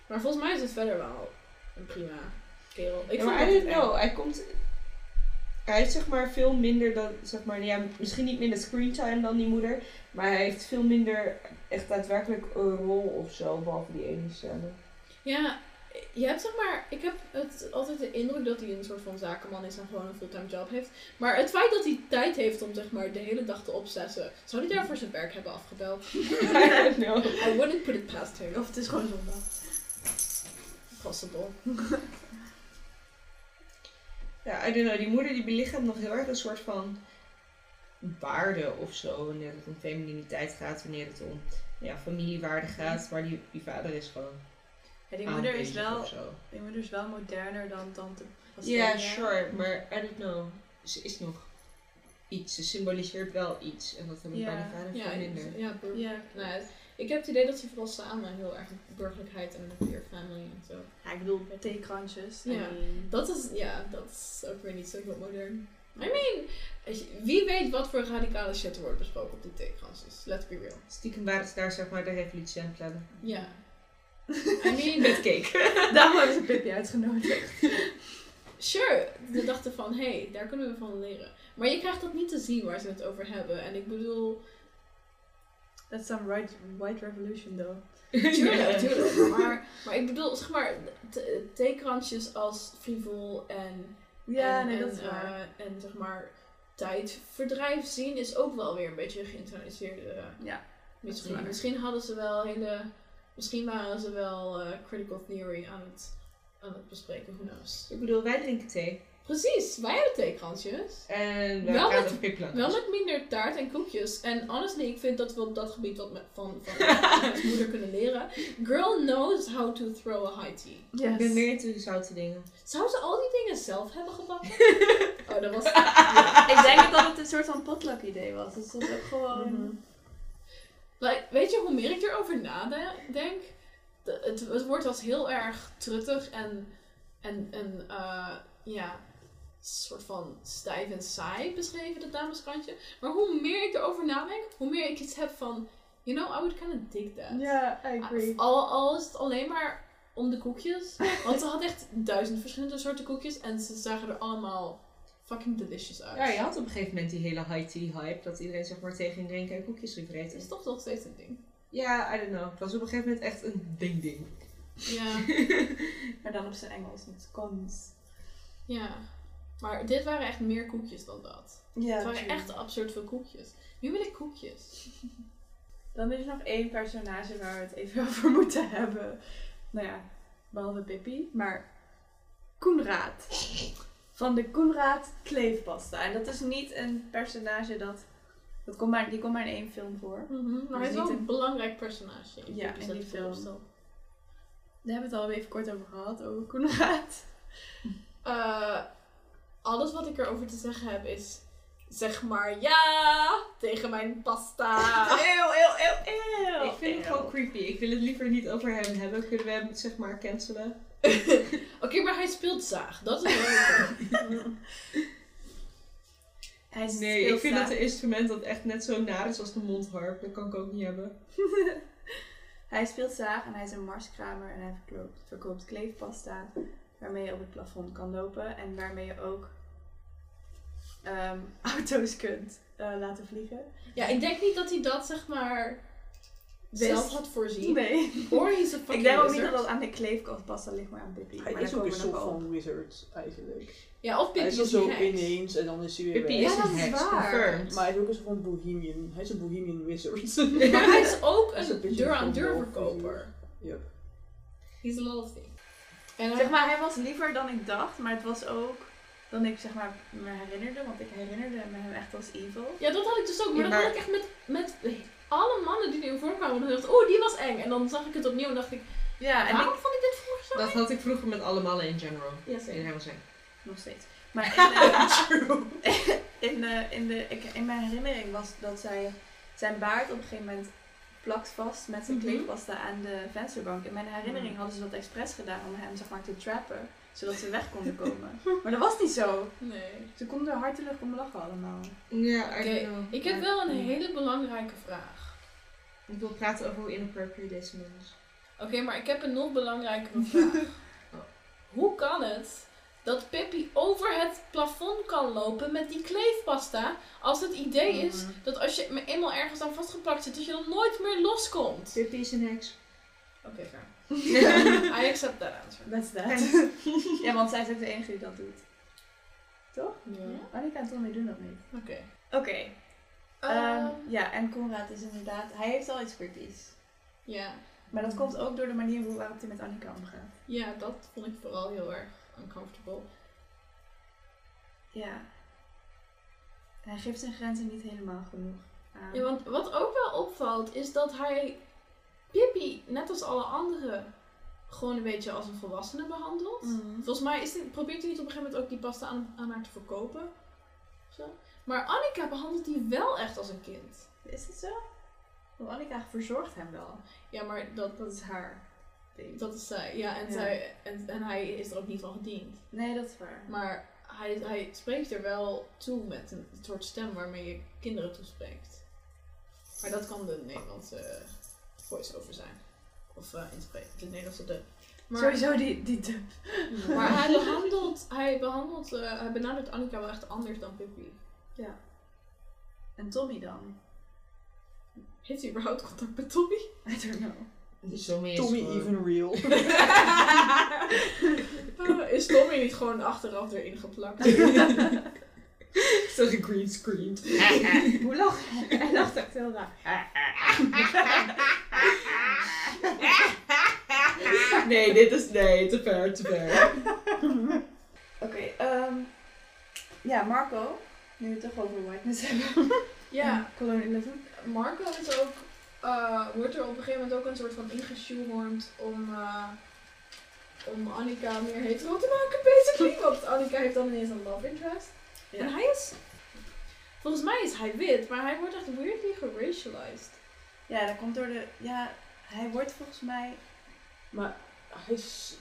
Maar volgens mij is het verder wel een prima kerel. Ik ja, maar I het don't know. Hij komt... Hij heeft zeg maar veel minder dan, zeg maar, ja, misschien niet minder screentime dan die moeder. Maar hij heeft veel minder echt daadwerkelijk een rol of zo, behalve die ene scène. Ja, je hebt zeg maar, ik heb het, altijd de indruk dat hij een soort van zakenman is en gewoon een fulltime job heeft. Maar het feit dat hij tijd heeft om zeg maar de hele dag te obsessen, zou hij daarvoor zijn werk hebben afgebeld? I don't know. I wouldn't put it past him. Of het is gewoon zondag. Possible. [LAUGHS] Ja, I don't know. Die moeder die belichaamt nog heel erg een soort van waarde of zo. Wanneer het om femininiteit gaat, wanneer het om ja, familiewaarde gaat. Maar die, die vader is gewoon Ja, die moeder is wel, die moeder is wel moderner dan tante. Ja, sure. Maar I don't know. Ze is nog iets. Ze symboliseert wel iets. En dat heb ik Ja. bij de vader Ja, veel minder. ja, nou, ja, ik heb het idee dat ze vooral samen heel erg burgerlijkheid en nuclear family en zo. Ja, ik bedoel, theekransjes. Ja. en- Dat is, ja, dat is ook weer niet zo heel modern. I mean, wie weet wat voor radicale shit er wordt besproken op die theekransjes. Let's be real. Stiekem waren ze daar zeg maar de revolutie aan het plannen. Ja. [LAUGHS] I mean, Met cake. [LAUGHS] Daarom hebben ze Pippi uitgenodigd. [LAUGHS] sure, we dachten van, hé, hey, daar kunnen we van leren. Maar je krijgt dat niet te zien waar ze het over hebben. En ik bedoel, That's some right, white revolution, though. tuurlijk, tuurlijk. Maar, maar ik bedoel, zeg maar, theekransjes als frivol en Ja, en, nee, en, dat is waar. eh, en zeg maar, tijdverdrijf zien is ook wel weer een beetje geïnternaliseerde. eh, Ja, misschien, misschien hadden ze wel hele. Misschien waren ze wel eh, critical theory aan het, aan het bespreken, who knows. Ik bedoel, wij drinken thee. Precies, wij hebben theekransjes. En wij Wel met-. Wel met minder taart en koekjes. En honestly, ik vind dat we op dat gebied wat met, van, van [LAUGHS] moeder kunnen leren. Girl knows how to throw a high tea. Ik ben yes. meer into zoute dingen. Zou ze al die dingen zelf hebben gebakken? [LAUGHS] oh, dat was... Ik denk dat het een soort van potluck idee was. Dus dat is ook gewoon... Mhm. Like, weet je, hoe meer ik erover nadenk, de- het, het wordt als heel erg truttig en, en, en eh, ja, soort van stijf en saai beschreven, dat dameskantje. Maar hoe meer ik erover nadenk, hoe meer ik iets heb van, you know, I would kind of dig that. Ja, I agree. Al, al is het alleen maar om de koekjes. Want ze had echt duizend verschillende soorten koekjes en ze zagen er allemaal fucking delicious uit. Ja, je had op een gegeven moment die hele high tea hype. Dat iedereen zeg maar tegen drinken en koekjes ging Het vreten. is toch nog steeds een ding. Ja, I don't know. Het was op een gegeven moment echt een ding ding. Ja, [LAUGHS] Maar dan op zijn Engels, niet cons. ja. Maar dit waren echt meer koekjes dan dat. Ja, Het waren echt absurd veel koekjes. Nu wil ik koekjes. [LAUGHS] Dan is er nog één personage waar we het even [LAUGHS] over moeten hebben. Nou ja, behalve Pippi, maar Koenraad. [LAUGHS] Van de Koenraad kleefpasta. En dat is niet een personage dat... dat komt maar, die komt maar in één film voor. Maar hij is wel een belangrijk personage. in Ja, in die film. Opstel. Daar hebben we het al even kort over gehad, over Koenraad. Eh, alles wat ik erover te zeggen heb is... Zeg maar ja tegen mijn pasta. [LAUGHS] Eeuw, eeuw, eeuw, eeuw. ik vind het gewoon creepy. Ik wil het liever niet over hem hebben. Kunnen we hem zeg maar cancelen? [LAUGHS] Oké, maar hij speelt zaag. Dat is wel. [LAUGHS] Hij is Nee, ik vind dat een instrument dat echt net zo naar is als de mondharp. Dat kan ik ook niet hebben. Hij speelt zaag en hij is een marskramer en hij verkoopt, verkoopt kleefpasta waarmee je op het plafond kan lopen en waarmee je ook ehm, [LAUGHS] auto's kunt eh, laten vliegen. Ja, ik denk niet dat hij dat zeg maar Wist. zelf had voorzien. Nee. Or fucking Ik denk ook niet dat dat aan de kleefpasta ligt, maar aan Pippi. Hij maar is ook een soort van wizard eigenlijk. Ja, of Pippi is is zo ineens en dan is hij weer Pippi is Ja, een dat is heks, waar. confirmed. Maar hij is ook een soort van bohemian. Hij is een bohemian wizard. Maar hij is ook is een deur-aan-deur verkoper. Yep. He's a lot of things. En hij- Zeg maar, hij was liever dan ik dacht, maar het was ook dan ik zeg maar me herinnerde, want ik herinnerde me hem echt als evil. Ja, dat had ik dus ook. Maar Ja, dat had ik echt met, met alle mannen die erin voorkwamen. Dan dacht ik, oeh, die was eng. En dan zag ik het opnieuw en dacht ik, Ja, en waarom ik vond ik dit vroeger zo Dat had ik vroeger met alle mannen in general. Ja, In zeker. zijn. nog steeds. Maar in, eh, [LAUGHS] [LAUGHS] in, de, in, de, ik, in mijn herinnering was dat zij zijn baard op een gegeven moment plakt vast met zijn Mhm. kleefpasta aan de vensterbank. In mijn herinnering hadden ze dat expres gedaan om hem zeg maar te trappen, zodat ze weg konden komen. Maar dat was niet zo. Nee. Ze konden er hartelijk om lachen allemaal. Ja, Oké, ik heb wel een hele belangrijke vraag. Ik wil praten over hoe inappropriate deze man is. Oké, maar ik heb een nog belangrijkere vraag. [LAUGHS] Hoe kan het dat Pippi over het plafond kan lopen met die kleefpasta als het idee is Mhm. dat als je me eenmaal ergens aan vastgeplakt zit, dat je dan nooit meer loskomt? Pippi is een heks. Oké, fair. [LAUGHS] I accept that answer. That's that. ja, want zij is ook de enige die dat doet. Toch? Ja. Annika en Tommy doen dat niet. Oké. Oké. Ehm, Ehm, ja, en Conrad is inderdaad, hij heeft al iets creepies. ja. Maar dat komt ook door de manier hoe- waarop hij met Annika omgaat. ja, dat vond ik vooral heel erg uncomfortable. Ja. Hij geeft zijn grenzen niet helemaal genoeg aan. Ja, want wat ook wel opvalt is dat hij Pippi, net als alle anderen, gewoon een beetje als een volwassene behandelt. Mhm. Volgens mij is dit, probeert hij niet op een gegeven moment ook die pasta aan, aan haar te verkopen. Zo. Maar Annika behandelt die wel echt als een kind. Is het zo? Want Annika verzorgt hem wel. Ja, maar dat, Dat is haar dat is zij. Ja, en, Ja. Zij, en, en hij is er ook niet van gediend. Nee, dat is waar. Maar hij, hij spreekt er wel toe met een soort stem waarmee je kinderen toespreekt. Maar dat kan de Nederlandse voice-over zijn. Of uh, inspreken, de Nederlandse dub. Maar, Sowieso die, die dub. [LAUGHS] maar hij [LAUGHS] behandelt, hij behandelt, eh, hij benadert Annika wel echt anders dan Pippi. En Tommy dan? Heeft hij überhaupt contact met Tommy? I don't know. Dus meer Tommy even real. Uh, [LAUGHS] is Tommy niet gewoon achteraf erin geplakt? Zo green screened. [LAUGHS] Hoe lacht hij? Hij lacht echt heel raar. nee, dit is... Nee, te ver, te ver. Oké, ehm ja, Marco. Nu we het toch over whiteness hebben. ja, Colonialism. Marco is ook, eh, wordt er op een gegeven moment ook een soort van ingeshoehorned om, eh, om Annika meer hetero te maken, basically. [LAUGHS] Want Annika heeft dan ineens een love interest. Ja. En hij is, volgens mij is hij wit, maar hij wordt echt weirdly geracialized. Ja, dat komt door de... Ja, hij wordt volgens mij... Maar hij is,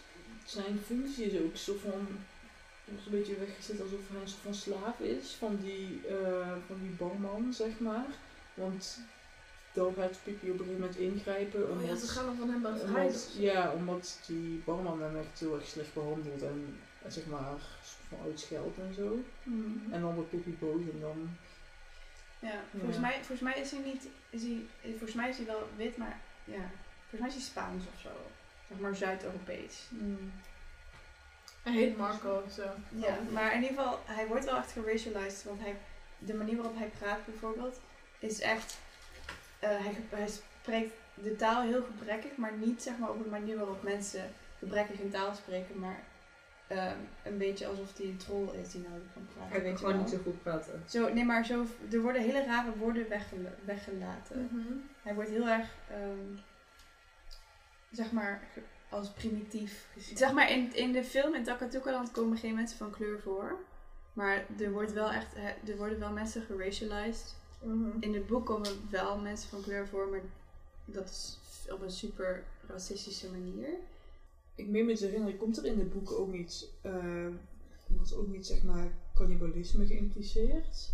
zijn functie is ook zo van, is een beetje weggezet alsof hij een soort van slaaf is van die, eh, van die barman, zeg maar. Want dan gaat Pippi op een gegeven moment ingrijpen. Oh ja, ze gaan er van hem bevrijden. omdat, ja, omdat die barman hem echt heel erg slecht behandelt en eh, zeg maar van uitscheldt en zo. Mhm. En dan wordt Pippi boos en dan... Ja, volgens, Mij, volgens mij is hij niet. Is hij, volgens mij is hij wel wit, maar ja. Volgens mij is hij Spaans of zo. Zeg maar Zuid-Europees. Hij heet Marco, zo. Ja, maar in ieder geval, hij wordt wel echt geracialized. Want hij, de manier waarop hij praat bijvoorbeeld, is echt. Eh, hij, hij spreekt de taal heel gebrekkig, maar niet zeg maar op een manier waarop mensen gebrekkig in taal spreken, maar ehm, een beetje alsof hij een troll is die nou kan praten. Hij weet gewoon wel. niet zo goed praten. Zo, nee, maar zo, er worden hele rare woorden weggela- weggelaten. Mhm. Hij wordt heel erg, ehm, zeg maar, als primitief gezien. Zeg maar, in, in de film in Takatuka-land komen geen mensen van kleur voor. Maar er, wordt wel echt, er worden wel mensen geracialized. Mhm. In het boek komen wel mensen van kleur voor, maar dat is op een super racistische manier. Ik meen me te herinneren, komt er in de boeken ook iets... eh wordt ook niet zeg maar cannibalisme geïmpliceerd?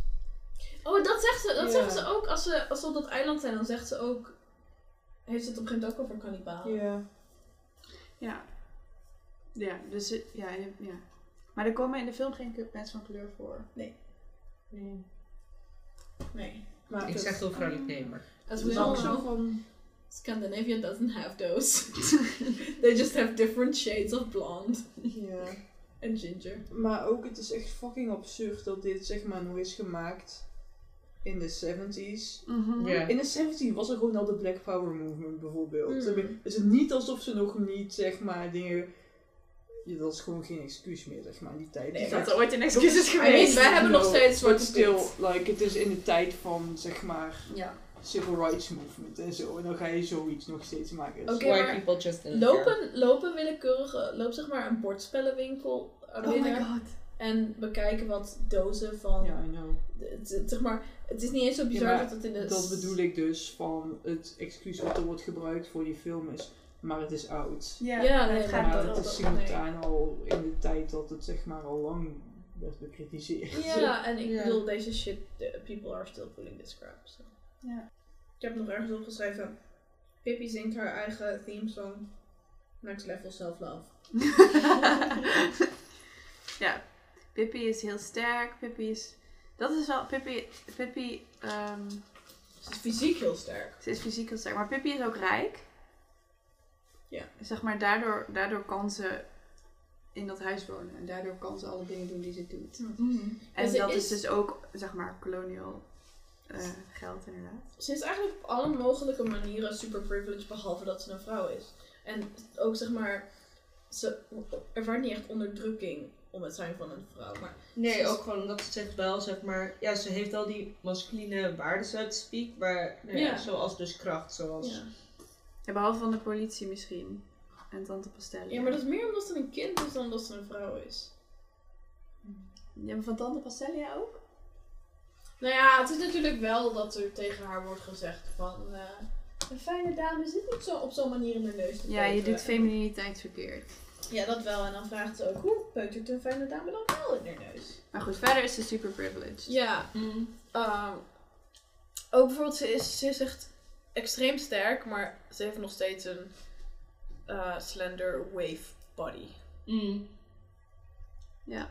Oh, dat zegt ze. Dat Ja. zeggen ze ook als ze, als ze op dat eiland zijn. Dan zegt ze ook... Heeft ze het op een gegeven moment ook over kannibalen. Ja. Ja. Ja, dus het- ja, ja. Maar er komen in de film geen mensen van kleur voor. Nee. Maar Ik zeg heel vrolijk nee, maar... As het we all know, van... Scandinavia doesn't have those. [LAUGHS] They just have different shades of blonde Ja. [LAUGHS] and ginger. Maar ook, het is echt fucking absurd dat dit zeg maar nog is gemaakt in de 70s. Ja. In de 70s was er gewoon al de Black Power movement bijvoorbeeld. Mm. Hebben- Het is niet alsof ze nog niet zeg maar dingen... Dat is gewoon geen excuus meer zeg maar in die tijd. Nee, Die Dat er ooit een excuus is geweest. wij hebben nog No, steeds still, piet. like, het is in de tijd van zeg maar Ja. civil rights movement en zo. En dan ga je zoiets nog steeds maken. Oké, White maar people just in Lopen, lopen willekeurige, loop zeg maar een bordspellenwinkel Oh my binnen god. en bekijken wat dozen van, Ja, I know. zeg maar, het is niet eens zo bizar Ja, dat het in de... Dat bedoel ik dus van het excuus wat er wordt gebruikt voor die film is. Maar het is oud. Ja, Ja, het nee, gaat maar het is nee. simultaan al in de tijd dat het zeg maar al lang werd bekritiseerd. Ja, [LAUGHS] en ik Ja. bedoel, deze shit, the people are still pulling this crap. So. Ja. Ik heb nog ergens opgeschreven, Pippi zingt haar eigen theme song, Next Level Self Love. [LAUGHS] ja, Pippi is heel sterk. Pippi is... Dat is wel... Pippi... Pippi... ehm, Ze is fysiek heel sterk. ze is fysiek heel sterk. Maar Pippi is ook rijk. Ja. Zeg maar, daardoor, daardoor kan ze in dat huis wonen. En daardoor kan ze alle dingen doen die ze doet. En En dat is... is- dus ook, zeg maar, colonial eh, geld inderdaad. Ze is eigenlijk op alle mogelijke manieren super privileged, behalve dat ze een vrouw is. En ook zeg maar, ze ervaart niet echt onderdrukking om het zijn van een vrouw. Maar Nee, ook gewoon omdat ze zich wel, zeg maar... Ja, ze heeft al die masculine waarden, zo te speak. Maar, nou ja, Ja. zoals dus kracht, zoals... ja. Ja, behalve van de politie misschien. En Tante Pastelli. ja, maar dat is meer omdat ze een kind is dan omdat ze een vrouw is. Ja, maar van Tante Pastellia ook? Nou ja, het is natuurlijk wel dat er tegen haar wordt gezegd van... eh, een fijne dame zit niet zo op zo'n manier in de neus te Ja, je doet femininiteit verkeerd. Ja, dat wel. En dan vraagt ze ook, hoe peutert een fijne dame dan wel in haar neus? Maar goed, verder is ze super privileged. Ja, Mm. Ehm, ook bijvoorbeeld, ze is, ze echt extreem sterk, maar ze heeft nog steeds een eh, slender wave body. Mm. Ja.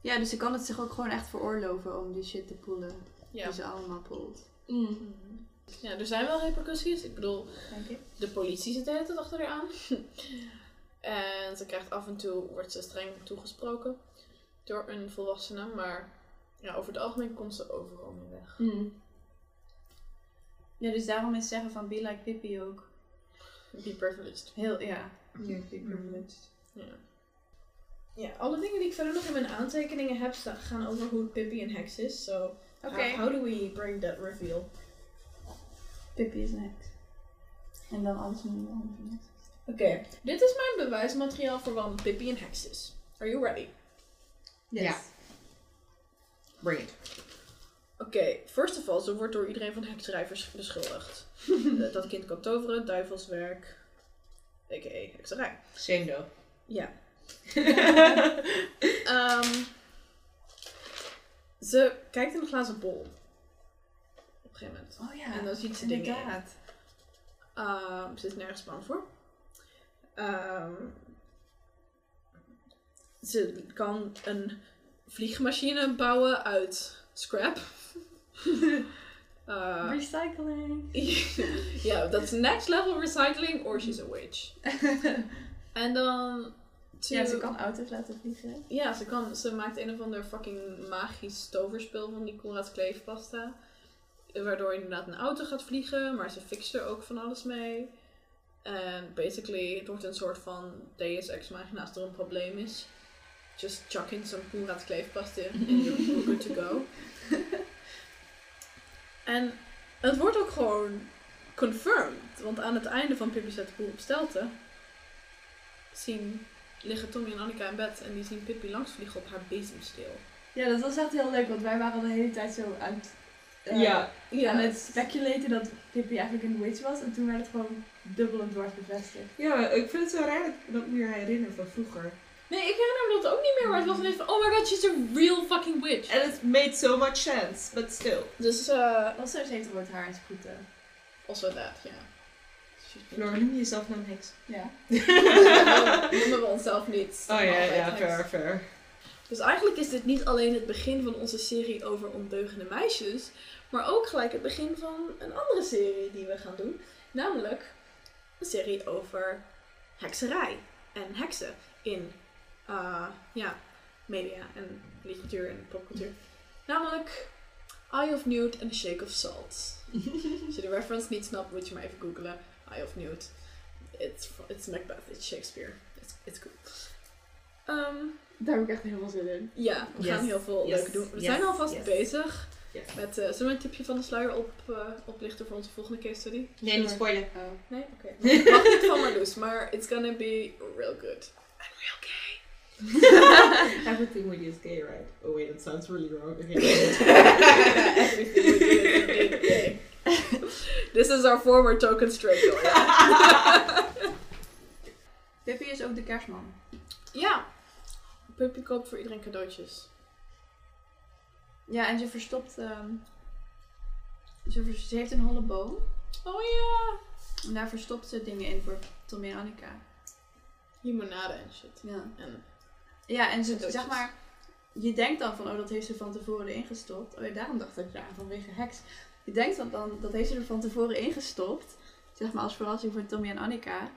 Ja, dus ze kan het zich ook gewoon echt veroorloven om die shit te poelen. Ja. Die ze allemaal poelt. Mm. Mhm. ja, er zijn wel repercussies. Ik bedoel, Denk ik. de politie zit de hele tijd achter haar aan. [LAUGHS] en ze krijgt af en toe, wordt ze streng toegesproken door een volwassene, maar ja, over het algemeen komt ze overal mee weg. Mm. Ja, dus daarom is zeggen van be like Pippi ook Be privileged. heel, ja. Ja. Be privileged. Ja. Ja, alle dingen die ik verder nog in mijn aantekeningen heb gaan over hoe Pippi een heks is. So, Oké. how, how do we bring that reveal? Pippi is een heks. En dan alles met heks. Oké, dit is mijn bewijsmateriaal voor waarom Pippi een heks is. Are you ready? Ja. Bring it. Oké, first of all, ze wordt door iedereen van hekserij beschuldigd. [LAUGHS] Eh, dat kind kan toveren, duivelswerk, a.k.a. hekserij. Though. Ja. [LAUGHS] Ehm, ze kijkt in een glazen bol. een gegeven moment. Oh ja, En dan ziet ze inderdaad. Ehm, ze is nergens bang voor. Ehm, ze kan een vliegmachine bouwen uit scrap. [LAUGHS] Eh, Recycling. [LAUGHS] ja, dat is next level recycling or she's a witch. [LAUGHS] en dan... Ja, ze kan auto's laten vliegen. Ja, ze, kan, ze maakt een of ander fucking magisch toverspel van die Conrad kleefpasta. Waardoor inderdaad een auto gaat vliegen, maar ze fixt er ook van alles mee. En basically, het wordt een soort van Deus Ex Machina als er een probleem is. Just chuck in some Conrad kleefpasta and you're you're good to go. En het wordt ook gewoon confirmed. Want aan het einde van Pippi zet de boel op stelte zien liggen Tommy en Annika in bed en die zien Pippi langsvliegen op haar bezemsteel. Ja, dat was echt heel leuk, want wij waren al de hele tijd zo aan het, eh, Ja. aan het speculaten dat Pippi eigenlijk een witch was. En toen werd het gewoon dubbel en dwars bevestigd. Ja, ik vind het wel raar dat ik me dat meer herinner van vroeger. Nee, ik herinner me dat ook niet meer, maar het was ineens van, oh my god, she's a real fucking witch. And it made so much sense, but still. Dus, eh, Also, ze heeft rood haar en sproeten. also that, ja. Floor, noem je jezelf nou een heks? Ja. [LAUGHS] Noemen we onszelf niet. Oh ja, ja, fair, fair. Dus eigenlijk is dit niet alleen het begin van onze serie over ondeugende meisjes, maar ook gelijk het begin van een andere serie die we gaan doen. Namelijk een serie over hekserij en heksen in uh, ja, media en literatuur en popcultuur. Namelijk Eye of Newt en The Shake of Salt. Als je de reference niet snapt, moet je maar even googlen. Eye of Newt. It's, it's Macbeth, it's Shakespeare. It's, it's cool. Ehm, Daar heb ik echt heel veel zin in. ja, we Yes. gaan heel veel Yes. leuke doen. We Yes. zijn alvast Yes. bezig Yes. met... eh zullen we een tipje van de sluier op, eh, oplichten voor onze volgende case study? Nee, niet spoilen. Oh. Nee? Oké. Mag niet van Marloes, maar it's gonna be real good. And real gay. [LAUGHS] Everything we do is gay, right? Oh wait, that sounds really wrong. Okay. [LAUGHS] Everything we do is gay. This is our former token straight boy. [LAUGHS] Pippi is ook de kerstman. ja. Puppy koopt voor iedereen cadeautjes. Ja, en ze verstopt... ehm, ze, ver- ze heeft een holle boom. Oh ja. En daar verstopt ze dingen in voor Tommy en Annika. Limonade en shit. Ja. En Ja, en ze, zeg maar... Je denkt dan van, oh, dat heeft ze van tevoren erin gestopt. Oh ja, daarom dacht ik, ja, vanwege heks. Je denkt dan, dan, dat heeft ze er van tevoren ingestopt. Zeg maar als verrassing voor Tommy en Annika.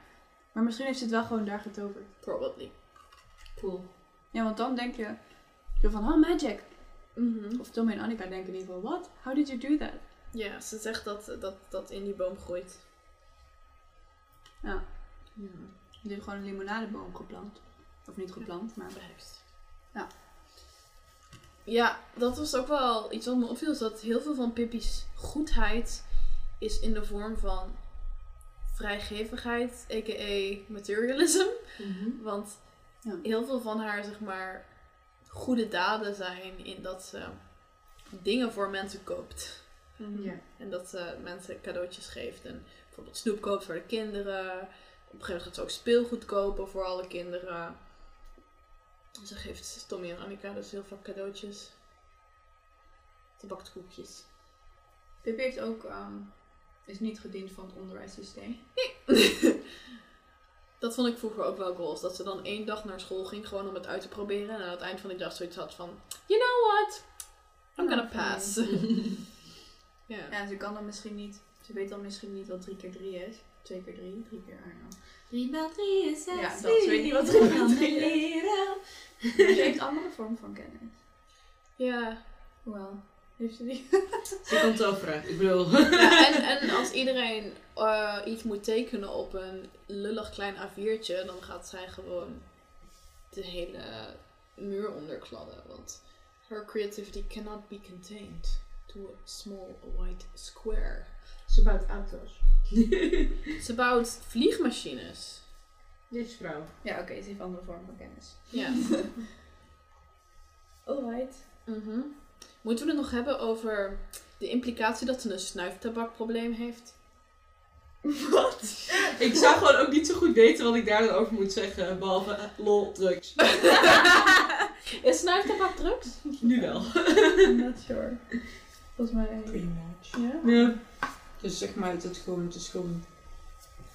Maar misschien heeft ze het wel gewoon daar getoverd. probably. Cool. Ja, want dan denk je zo van, oh, magic. Mhm. Of Tommy en Annika denken in ieder geval, what? How did you do that? Ja, ze zegt dat dat, dat in die boom groeit. Ja, Ja. die heeft gewoon een limonadeboom geplant. Of niet geplant, maar... Behekst. Ja. Ja, dat was ook wel iets wat me opviel. Is dat heel veel van Pippi's goedheid is in de vorm van vrijgevigheid, a.k.a. materialism. Want Ja. heel veel van haar, zeg maar, goede daden zijn in dat ze dingen voor mensen koopt. Ja. En dat ze mensen cadeautjes geeft. En bijvoorbeeld snoep koopt voor de kinderen. Op een gegeven moment gaat ze ook speelgoed kopen voor alle kinderen. Ze geeft Tommy en Annika dus heel veel cadeautjes. Ze bakt koekjes. Pippi heeft ook... ehm, is niet gediend van het onderwijssysteem. [LAUGHS] dat vond ik vroeger ook wel goals. Dat ze dan één dag naar school ging gewoon om het uit te proberen. En aan het eind van de dag zoiets had van... You know what? I'm gonna pass. [LAUGHS] ja. Ja, ze kan dan misschien niet... Ze weet dan misschien niet wat 3 keer 3 is. 2 keer 3, 3 keer... Know. 3 maal 3 is 6. Ja, dat, ze weet niet wat drie maal drie is. Maar ze heeft andere vorm van kennis. Ja. Hoewel, heeft ze die? Ze kan toveren, ik bedoel. Ja, en, en als iedereen eh, iets moet tekenen op een lullig klein A4'tje, dan gaat zij gewoon de hele muur onderkladden. Want her creativity cannot be contained to a small white square. Ze bouwt auto's. [LAUGHS] Ze bouwt vliegmachines. Dit is vrouw. Ja, oké, ze heeft andere vorm van kennis. Ja. [LAUGHS] Alright. Mhm. Moeten we het nog hebben over de implicatie dat ze een snuiftabakprobleem heeft? [LAUGHS] Wat? Ik zou gewoon ook niet zo goed weten wat ik daar dan over moet zeggen, behalve eh, lol, drugs. Is snuiftabak drugs? Nu wel. I'm not sure. Volgens mij... Pretty much. Ja? Ja. Dus zeg maar, het is gewoon, het is gewoon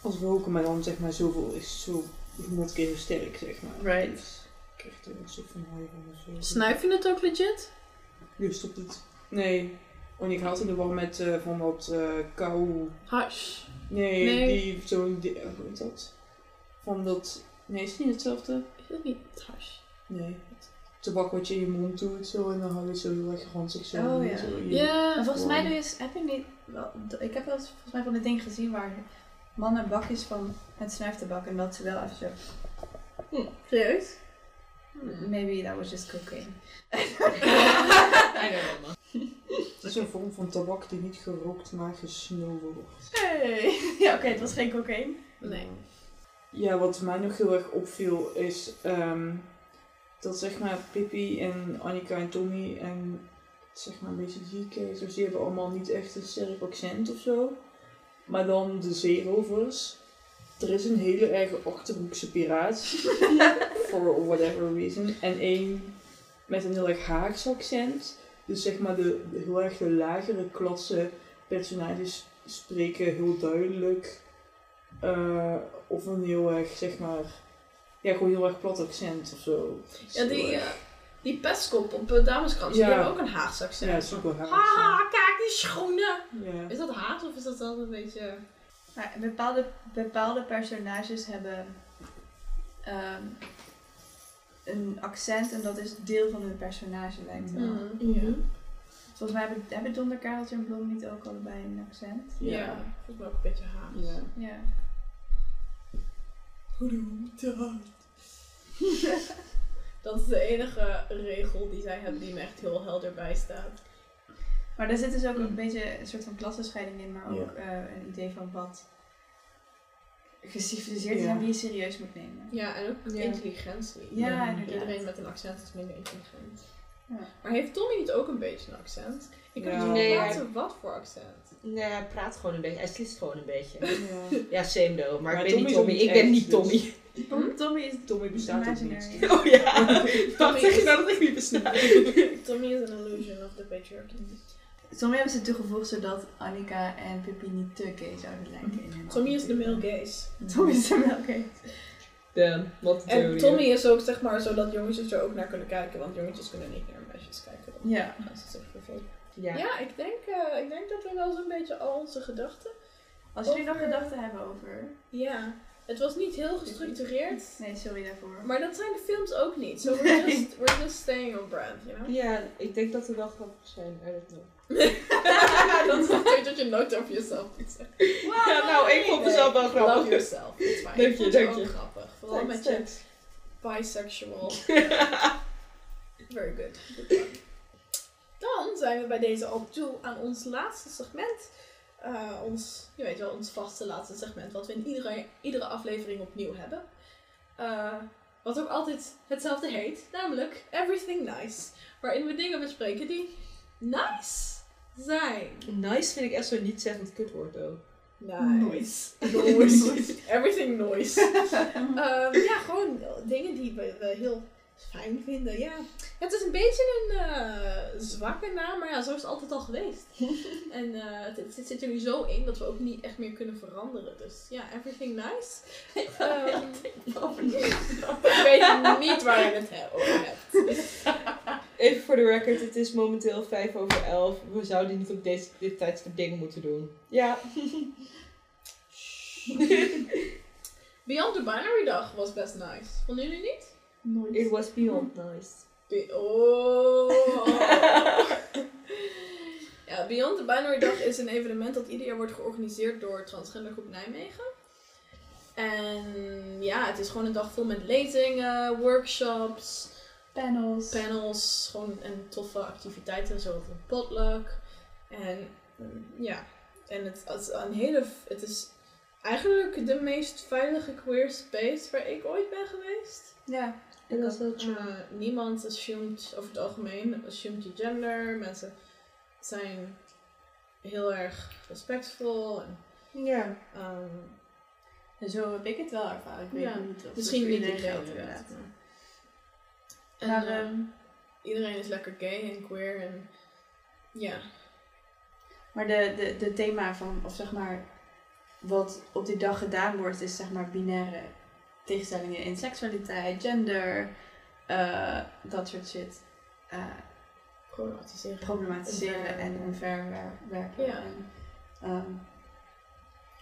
als roken, maar dan zeg maar zoveel is zo honderd keer zo sterk, zeg maar. Right. Dus ik krijg er een soort van high. Snuif je het ook legit? Nu stopt het. Nee. Want ik had in de war met eh, van dat eh kou. Hash. Nee, Nee. die zo'n. di- eh, Hoe heet dat? Van dat. Nee, is het niet hetzelfde? Is het niet hash? Nee. Tabak wat je in je mond doet zo en dan hou je het zo heel erg ranzig zo. Oh, ja. zo je- Ja. Maar volgens mij doe je, heb je niet, wel, ik heb wel eens volgens mij van de ding gezien waar mannen bakjes van het snuiftabak en dat ze wel even zo. Serieus? Maybe that was just cocaine. [LAUGHS] I don't know, man. Het is een vorm van tabak die niet gerookt maar gesnoven wordt. Hey. [LAUGHS] Ja, oké, het was geen cocaine. Nee. Ja, wat mij nog heel erg opviel is ehm, dat zeg maar Pippi en Annika en Tommy en zeg maar een beetje die kezers, die hebben allemaal niet echt een sterk accent of zo. Maar dan de zeerovers. Er is een hele erge Achterhoekse piraat. [LAUGHS] For whatever reason. En één met een heel erg Haags accent. Dus zeg maar de, de heel erg de lagere klasse personages spreken heel duidelijk. eh, of een heel erg, zeg maar, ja, gewoon heel erg plat accent of zo. Ja, die, die pestkop op uh, Dameskrans, Ja. die hebben ook een Haagse accent. ja, super Haags. Haha, kijk die schoenen! Ja. Is dat Haags of is dat dan een beetje... Maar bepaalde, bepaalde personages hebben ehm, een accent en dat is deel van hun personage, lijkt wel. Mm, Mhm. ja. Volgens mij hebben, hebben Donder, Kareltje en Blom niet ook allebei een accent? Ja. Ja. volgens mij ook een beetje Haags. Ja. Ja. [LAUGHS] Dat is de enige regel die zij hebben die me echt heel helder bij staat. Maar daar zit dus ook een beetje een soort van klassenscheiding in, maar ook Ja. eh, een idee van wat geciviliseerd is Ja. en wie je serieus moet nemen. Ja, en ook Ja. intelligentie. Ja, inderdaad. Iedereen met een accent is minder intelligent. Ja. Maar heeft Tommy niet ook een beetje een accent? Ik Ja. niet Nee, laten wat voor accent. Nee, hij praat gewoon een beetje. Hij slist gewoon een beetje. Ja. [LAUGHS] Ja, same though. Maar, Maar ik ben Tommy niet Tommy. Ik ben niet dus- Tommy. Tom- Tommy is Tommy bestaat ook niet. Oh ja. [LAUGHS] Zeg je is- nou dat ik niet besta? [LAUGHS] Tommy is een illusion of the patriarchy. Tommy hebben ze toegevoegd zodat Annika en Pippi niet te gay zouden lijken in hun Tommy is de male gaze. Tommy is de male gay. Damn, wat En theorie. Tommy is ook zeg maar zodat jongetjes er ook naar kunnen kijken, want jongetjes kunnen niet naar meisjes kijken. Ja. Ja. Ja, ik, denk, eh, ik denk dat we wel zo'n beetje al onze gedachten. Als jullie nog gedachten hebben over... Ja, het was niet heel gestructureerd, Nee, sorry daarvoor. maar dat zijn de films ook niet. So we're just, we're just staying on brand, you know? Ja, ik denk dat we wel grappig zijn. I don't know. [LAUGHS] dat is natuurlijk dat je nooit over jezelf moet zeggen. Ja, nou, ik vond mezelf wel grappig. Love yourself. Dank ik je, je dank ook je. grappig. Vooral Thanks, met je bisexual. [LAUGHS] Very good. Dan zijn we bij deze al toe aan ons laatste segment. Eh, ons, je weet wel, ons vaste laatste segment. Wat we in iedere, iedere aflevering opnieuw hebben. Eh, wat ook altijd hetzelfde heet. Namelijk Everything Nice. Waarin we dingen bespreken die nice zijn. Nice vind ik echt zo'n niet-zeggend kutwoord, though. Nice. [LAUGHS] Noise. Everything noise. [LAUGHS] Ehm, ja, gewoon dingen die we, we heel fijn vinden. Ja, het is een beetje een eh, zwakke naam, maar ja, zo is het altijd al geweest. [LAUGHS] en eh, het, het zit er nu zo in dat we ook niet echt meer kunnen veranderen. Dus ja, everything nice. [LAUGHS] Ehm, ik [LAUGHS] weet niet waar je het he- over hebt. Even voor de record, het is momenteel 5 over 11. We zouden niet op deze, dit tijdstip dingen moeten doen. Ja. Beyond the Binary Dag was best nice. Vonden jullie niet? It was beyond nice. Be- oh. [LAUGHS] ja, Beyond the Binary Dag is een evenement dat ieder jaar wordt georganiseerd door Transgendergroep Nijmegen. En ja, het is gewoon een dag vol met lezingen, workshops, Panels. panels, gewoon en toffe activiteiten, zoals een potluck. En mm, ja, en het, het, is een hele, het is eigenlijk de meest veilige queer space waar ik ooit ben geweest. Ja. En dat wel Uh, niemand assumed, over het algemeen, assumed je gender. Mensen zijn heel erg respectvol. En, Ja. ehm, En zo heb ik het wel ervaren. Ik weet Ja, niet of misschien dat niet iedereen inderdaad. En, Maar eh, ehm, iedereen is lekker gay en queer en ja. Maar de, de, de thema van, of zeg maar, wat op die dag gedaan wordt, is zeg maar binaire tegenstellingen in seksualiteit, gender, eh, dat soort shit. eh, Problematiseren. problematiseren en omverwerpen. Ja. En, ehm,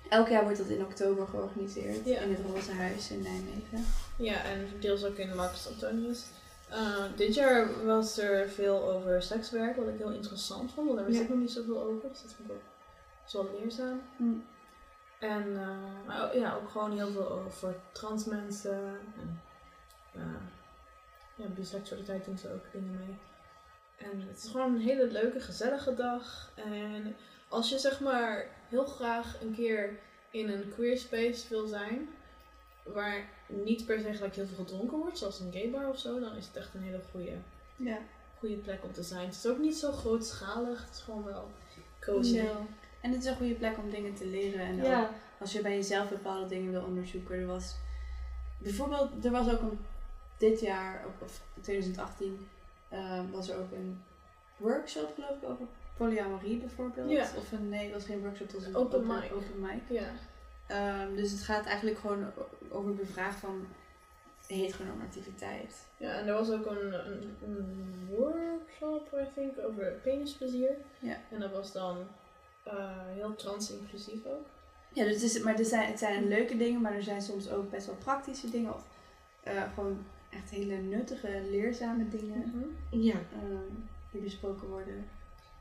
elk jaar wordt dat in oktober georganiseerd Ja. in het Roze Huis in Nijmegen. Ja, en deels ook in Marcus Antonius. Eh, dit jaar was er veel over sekswerk, wat ik heel interessant vond, want daar wist Ja. ik nog niet zoveel over. Dus dat vond ik ook wel leerzaam. Hm. En eh, ja, ook gewoon heel veel over trans mensen. En eh, ja, biseksualiteit doen ze ook dingen mee. En het is gewoon een hele leuke, gezellige dag. En als je zeg maar heel graag een keer in een queer space wil zijn, waar niet per se gelijk heel veel gedronken wordt, zoals een gay bar of zo, dan is het echt een hele goede, Ja. goede plek om te zijn. Het is ook niet zo grootschalig, het is gewoon wel cozy. En het is een goede plek om dingen te leren. En ook als je bij jezelf bepaalde dingen wil onderzoeken. Er was bijvoorbeeld, er was ook een, dit jaar, of- of 2018, eh, was er ook een workshop geloof ik over polyamorie bijvoorbeeld. Ja. Of een, nee, het was geen workshop, het was een Open mic. Open mic. Ja. Ehm, dus het gaat eigenlijk gewoon over de vraag van heteronormativiteit. Ja, en er was ook een, een, een workshop, I think, over penisplezier. Ja. En dat was dan heel trans-inclusief ook. Ja, dus het, is, maar er zijn, het zijn leuke dingen, maar er zijn soms ook best wel praktische dingen. Of eh, gewoon echt hele nuttige, leerzame dingen Ja. ehm, die besproken worden.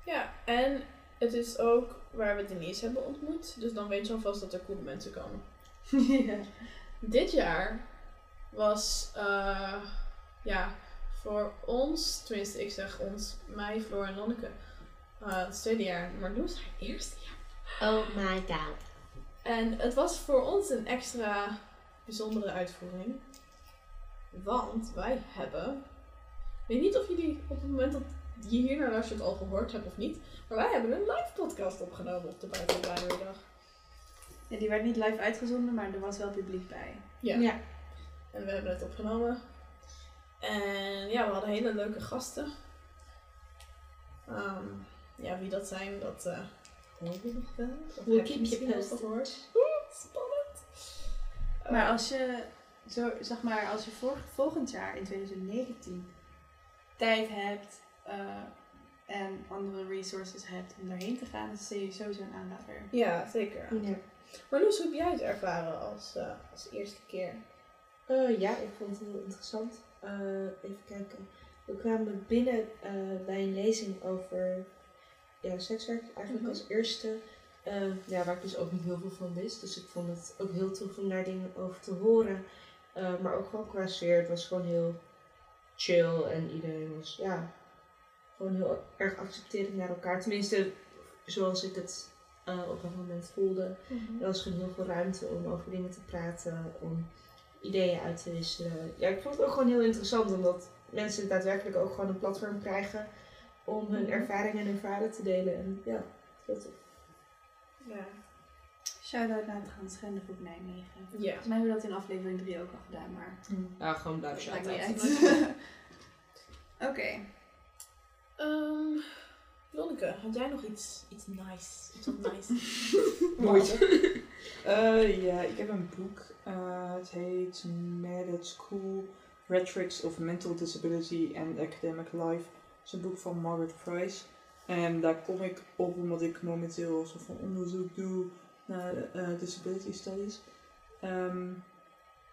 Ja, en het is ook waar we Denise hebben ontmoet. Dus dan weet je alvast dat er coole mensen komen. [LAUGHS] ja. Dit jaar was, eh, ja, voor ons, tenminste ik zeg ons, mij, Floor en Lonneke, eh, het tweede jaar. Maar Loes haar eerste jaar. Oh my god. En het was voor ons een extra bijzondere uitvoering. Want wij hebben. Ik weet niet of jullie op het moment dat je hier naar luistert al gehoord hebt of niet. Maar wij hebben een live podcast opgenomen op de Buitenbijwerdag. Ja, die werd niet live uitgezonden, maar er was wel publiek bij. Ja. Ja. En we hebben het opgenomen. En ja, we hadden hele leuke gasten. Ehm, ja, wie dat zijn, dat eh hoor je nog wel. Of We'll heb je misschien al gehoord. Spannend. Maar Eh, als je, zo, zeg maar, als je voor, volgend jaar in 2019 tijd hebt eh, en andere resources hebt om daarheen te gaan, dan is het sowieso een aanrader. Ja, zeker. Ja. Maar Loes, hoe heb jij het ervaren als, eh, als eerste keer? Eh, ja, ik vond het heel interessant. Eh, even kijken. We kwamen binnen eh, bij een lezing over ja, sekswerk, eigenlijk Mhm. als eerste. Eh, ja, waar ik dus ook niet heel veel van wist. Dus ik vond het ook heel tof om daar dingen over te horen. Eh, maar ook gewoon qua sfeer. Het was gewoon heel chill en iedereen was ja, gewoon heel erg accepterend naar elkaar. Tenminste, zoals ik het eh, op dat moment voelde. Er was gewoon heel veel ruimte om over dingen te praten, om ideeën uit te wisselen. Ja, ik vond het ook gewoon heel interessant, omdat mensen daadwerkelijk ook gewoon een platform krijgen om hun Mhm. ervaringen en hun verhalen te delen. En ja, heel tof. Ja. Shout-out naar het Transgendergroep Nijmegen. Ja. Volgens mij hebben we dat in aflevering 3 ook al gedaan, maar Ja, gewoon niet shout-out. [LAUGHS] Oké. Ehm, Lonneke, had jij nog iets, iets nice? Iets wat nice? Nooit. [LAUGHS] Eh, ja, ik heb een boek. Eh, het heet Mad at School: Rhetorics of Mental Disability and Academic Life. Een boek van Margaret Price. En daar kom ik op omdat ik momenteel soort van onderzoek doe naar eh, disability studies. Ehm,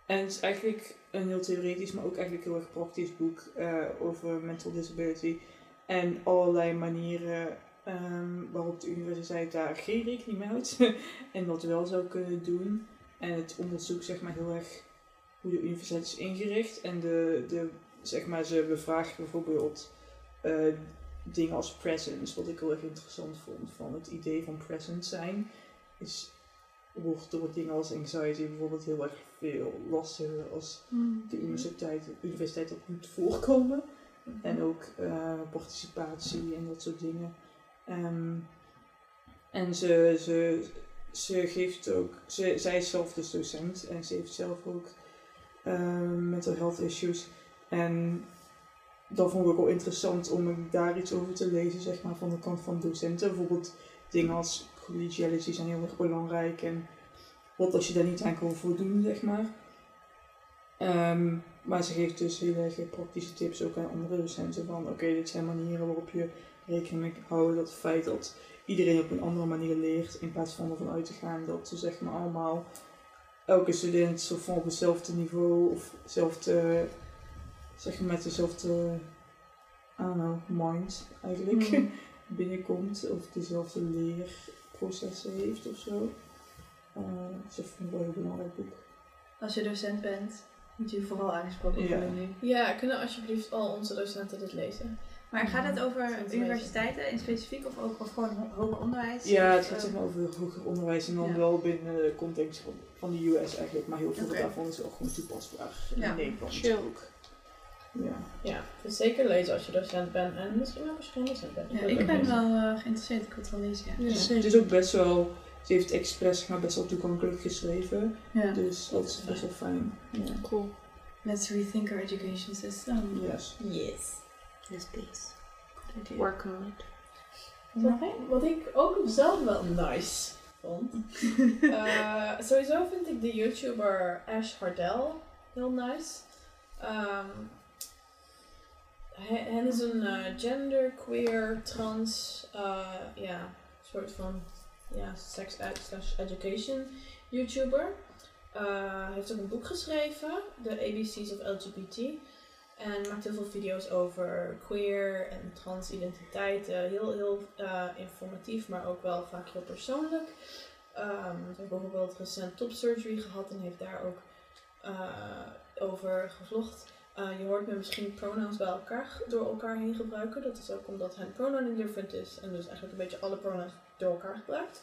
en het is eigenlijk een heel theoretisch, maar ook eigenlijk heel erg praktisch boek eh, over mental disability. En allerlei manieren ehm, waarop de universiteit daar geen rekening mee houdt. [LAUGHS] en dat wel zou kunnen doen. En het onderzoekt zeg maar heel erg hoe de universiteit is ingericht. En de, de, zeg maar, ze bevraagt bijvoorbeeld eh, dingen als presence, wat ik heel erg interessant vond. Van het idee van present zijn is, wordt door dingen als anxiety bijvoorbeeld heel erg veel lastiger als de universiteit, universiteit dat moet voorkomen. En ook eh, participatie en dat soort dingen. Ehm, en ze, ze, ze geeft ook, ze, zij is zelf dus docent en ze heeft zelf ook ehm, mental health issues. En dat vond ik ook wel interessant om daar iets over te lezen, zeg maar, van de kant van docenten. Bijvoorbeeld dingen als collegiality zijn heel erg belangrijk. En wat als je daar niet aan kan voldoen, zeg maar. Ehm, maar ze geeft dus heel erg praktische tips ook aan andere docenten van oké, dit zijn manieren waarop je rekening mee houdt dat het feit dat iedereen op een andere manier leert in plaats van ervan uit te gaan dat ze zeg maar allemaal elke student zo van op hetzelfde niveau of hetzelfde, zeg maar met dezelfde, I don't know, mind eigenlijk Mm. [LAUGHS] binnenkomt of dezelfde leerprocessen heeft of zo. Uh, dus dat vind ik wel een heel belangrijk boek. Als je docent bent, moet je vooral aangesproken Ja. worden nu. Ja, kunnen alsjeblieft al onze docenten dit lezen? Maar gaat het over universiteiten in specifiek of ook of gewoon ho- hoger onderwijs? Ja, het gaat eh, zeg maar over hoger onderwijs en dan Ja. wel binnen de context van, van de US eigenlijk. Maar heel veel daarvan is wel gewoon toepasbaar Ja. in Nederland Chill. ook. Ja. Ja, dus zeker lezen als je docent bent en misschien ook als je geen docent bent. Ja, ik ben wel eh, geïnteresseerd, ik wil het wel lezen. Ja. Ja. Het is ook best wel, ze heeft expres maar, best wel toegankelijk geschreven. Ja. Dus dat is best wel fijn. Ja. Cool. Let's rethink our education system. Yes. Yes. Yes, please. Good idea. Work on it. Wat ik ook zelf wel nice vond. [LAUGHS] Eh, sowieso vind ik de YouTuber Ash Hardell heel nice. Ehm hij, is een eh, gender, queer, trans, eh, ja, soort van ja, sex ed slash education YouTuber. Hij heeft ook een boek geschreven, The ABCs of LGBT. En maakt heel veel video's over queer en trans identiteiten. Heel, heel informatief, maar ook wel vaak heel persoonlijk. Ehm hij heeft bijvoorbeeld recent top surgery gehad en heeft daar ook over gevlogd. Eh, je hoort me misschien pronouns bij elkaar, door elkaar heen gebruiken. Dat is ook omdat hij pronoun indifferent is en dus eigenlijk een beetje alle pronouns door elkaar gebruikt.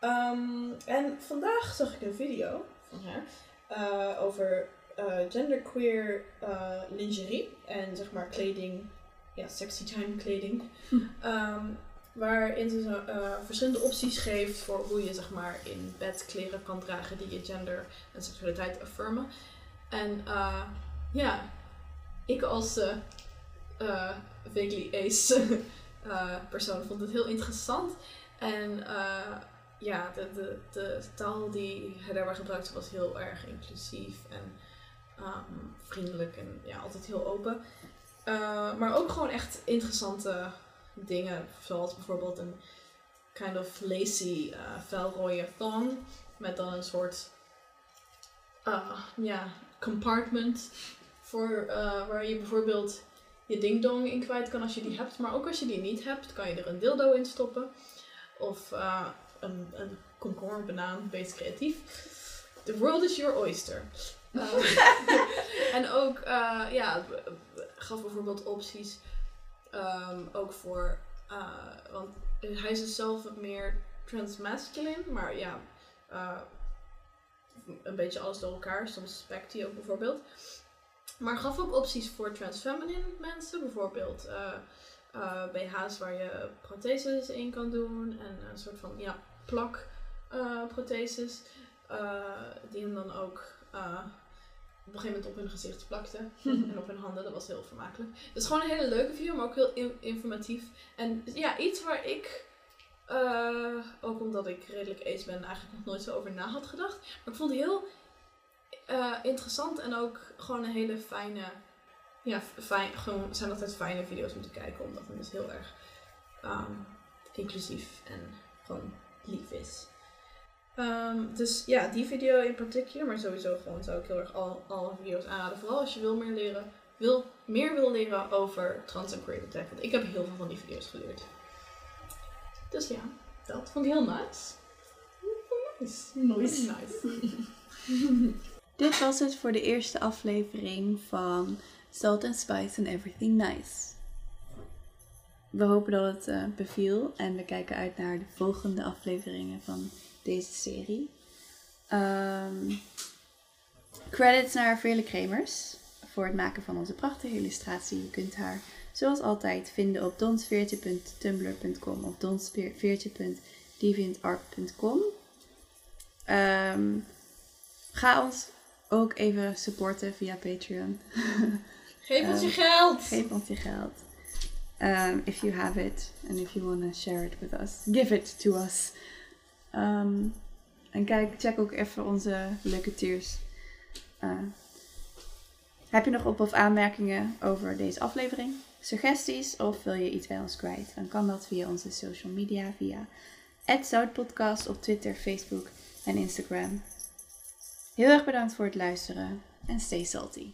Ehm, en vandaag zag ik een video van haar eh, over eh, genderqueer lingerie en zeg maar kleding, ja, sexy time kleding. [LAUGHS] Ehm, waarin ze verschillende opties geeft voor hoe je zeg maar in bed kleren kan dragen die je gender en seksualiteit affirmen. En eh, ja, ik als eh, vaguely ace [LAUGHS] eh, persoon vond het heel interessant. En ja, de, de, de taal die hij daarbij gebruikte was heel erg inclusief en ehm, vriendelijk en ja, altijd heel open. Maar ook gewoon echt interessante dingen, zoals bijvoorbeeld een kind of lacy uh, thong met dan een soort ja, compartment voor, eh, waar je bijvoorbeeld je dingdong in kwijt kan als je die hebt. Maar ook als je die niet hebt, kan je er een dildo in stoppen. Of eh, een, een komkommer, banaan, beest creatief. The world is your oyster. Eh, [LAUGHS] en ook, ja, gaf bijvoorbeeld opties ehm, ook voor, want hij is dus zelf wat meer transmasculine, maar ja, een beetje alles door elkaar. Soms spekt hij ook bijvoorbeeld. Maar gaf ook opties voor transfeminine mensen, bijvoorbeeld eh, eh, BH's waar je protheses in kan doen en een soort van ja, plak eh, protheses, die hem dan ook op een gegeven moment op hun gezicht plakte [LAUGHS] en op hun handen. Dat was heel vermakelijk. Dus gewoon een hele leuke video, maar ook heel in- informatief. En ja, iets waar ik, ook omdat ik redelijk ace ben, eigenlijk nog nooit zo over na had gedacht. Maar ik vond het heel eh, interessant en ook gewoon een hele fijne, ja, fijn, gewoon zijn altijd fijne video's om te kijken, omdat het dus heel erg ehm, inclusief en gewoon lief is. Ehm, dus ja, die video in particular, maar sowieso gewoon zou ik heel erg al, alle video's aanraden. Vooral als je wil meer leren, wil, meer wil leren over trans en queer tech. Want ik heb heel veel van die video's geleerd. Dus ja, dat vond ik heel nice. Nice. Nice. nice. [LAUGHS] Dit was het voor de eerste aflevering van Salt and Spice and Everything Nice. We hopen dat het eh, beviel en we kijken uit naar de volgende afleveringen van deze serie. Ehm, credits naar Veerle Kremers voor het maken van onze prachtige illustratie. Je kunt haar zoals altijd vinden op donsveertje.tumblr.com of donsveertje.deviantart.com. Ehm, ga ons ook even supporten via Patreon. [LAUGHS] Geef ons je Eh, geld! Geef ons je geld. Um, if you have it and if you want to share it with us, give it to us. Um, en kijk, check ook even onze leuke tiers. Uh, heb je nog op- of aanmerkingen over deze aflevering? Suggesties of wil je iets bij ons kwijt? Dan kan dat via onze social media, via @zoutpodcast op Twitter, Facebook en Instagram. Heel erg bedankt voor het luisteren en stay salty.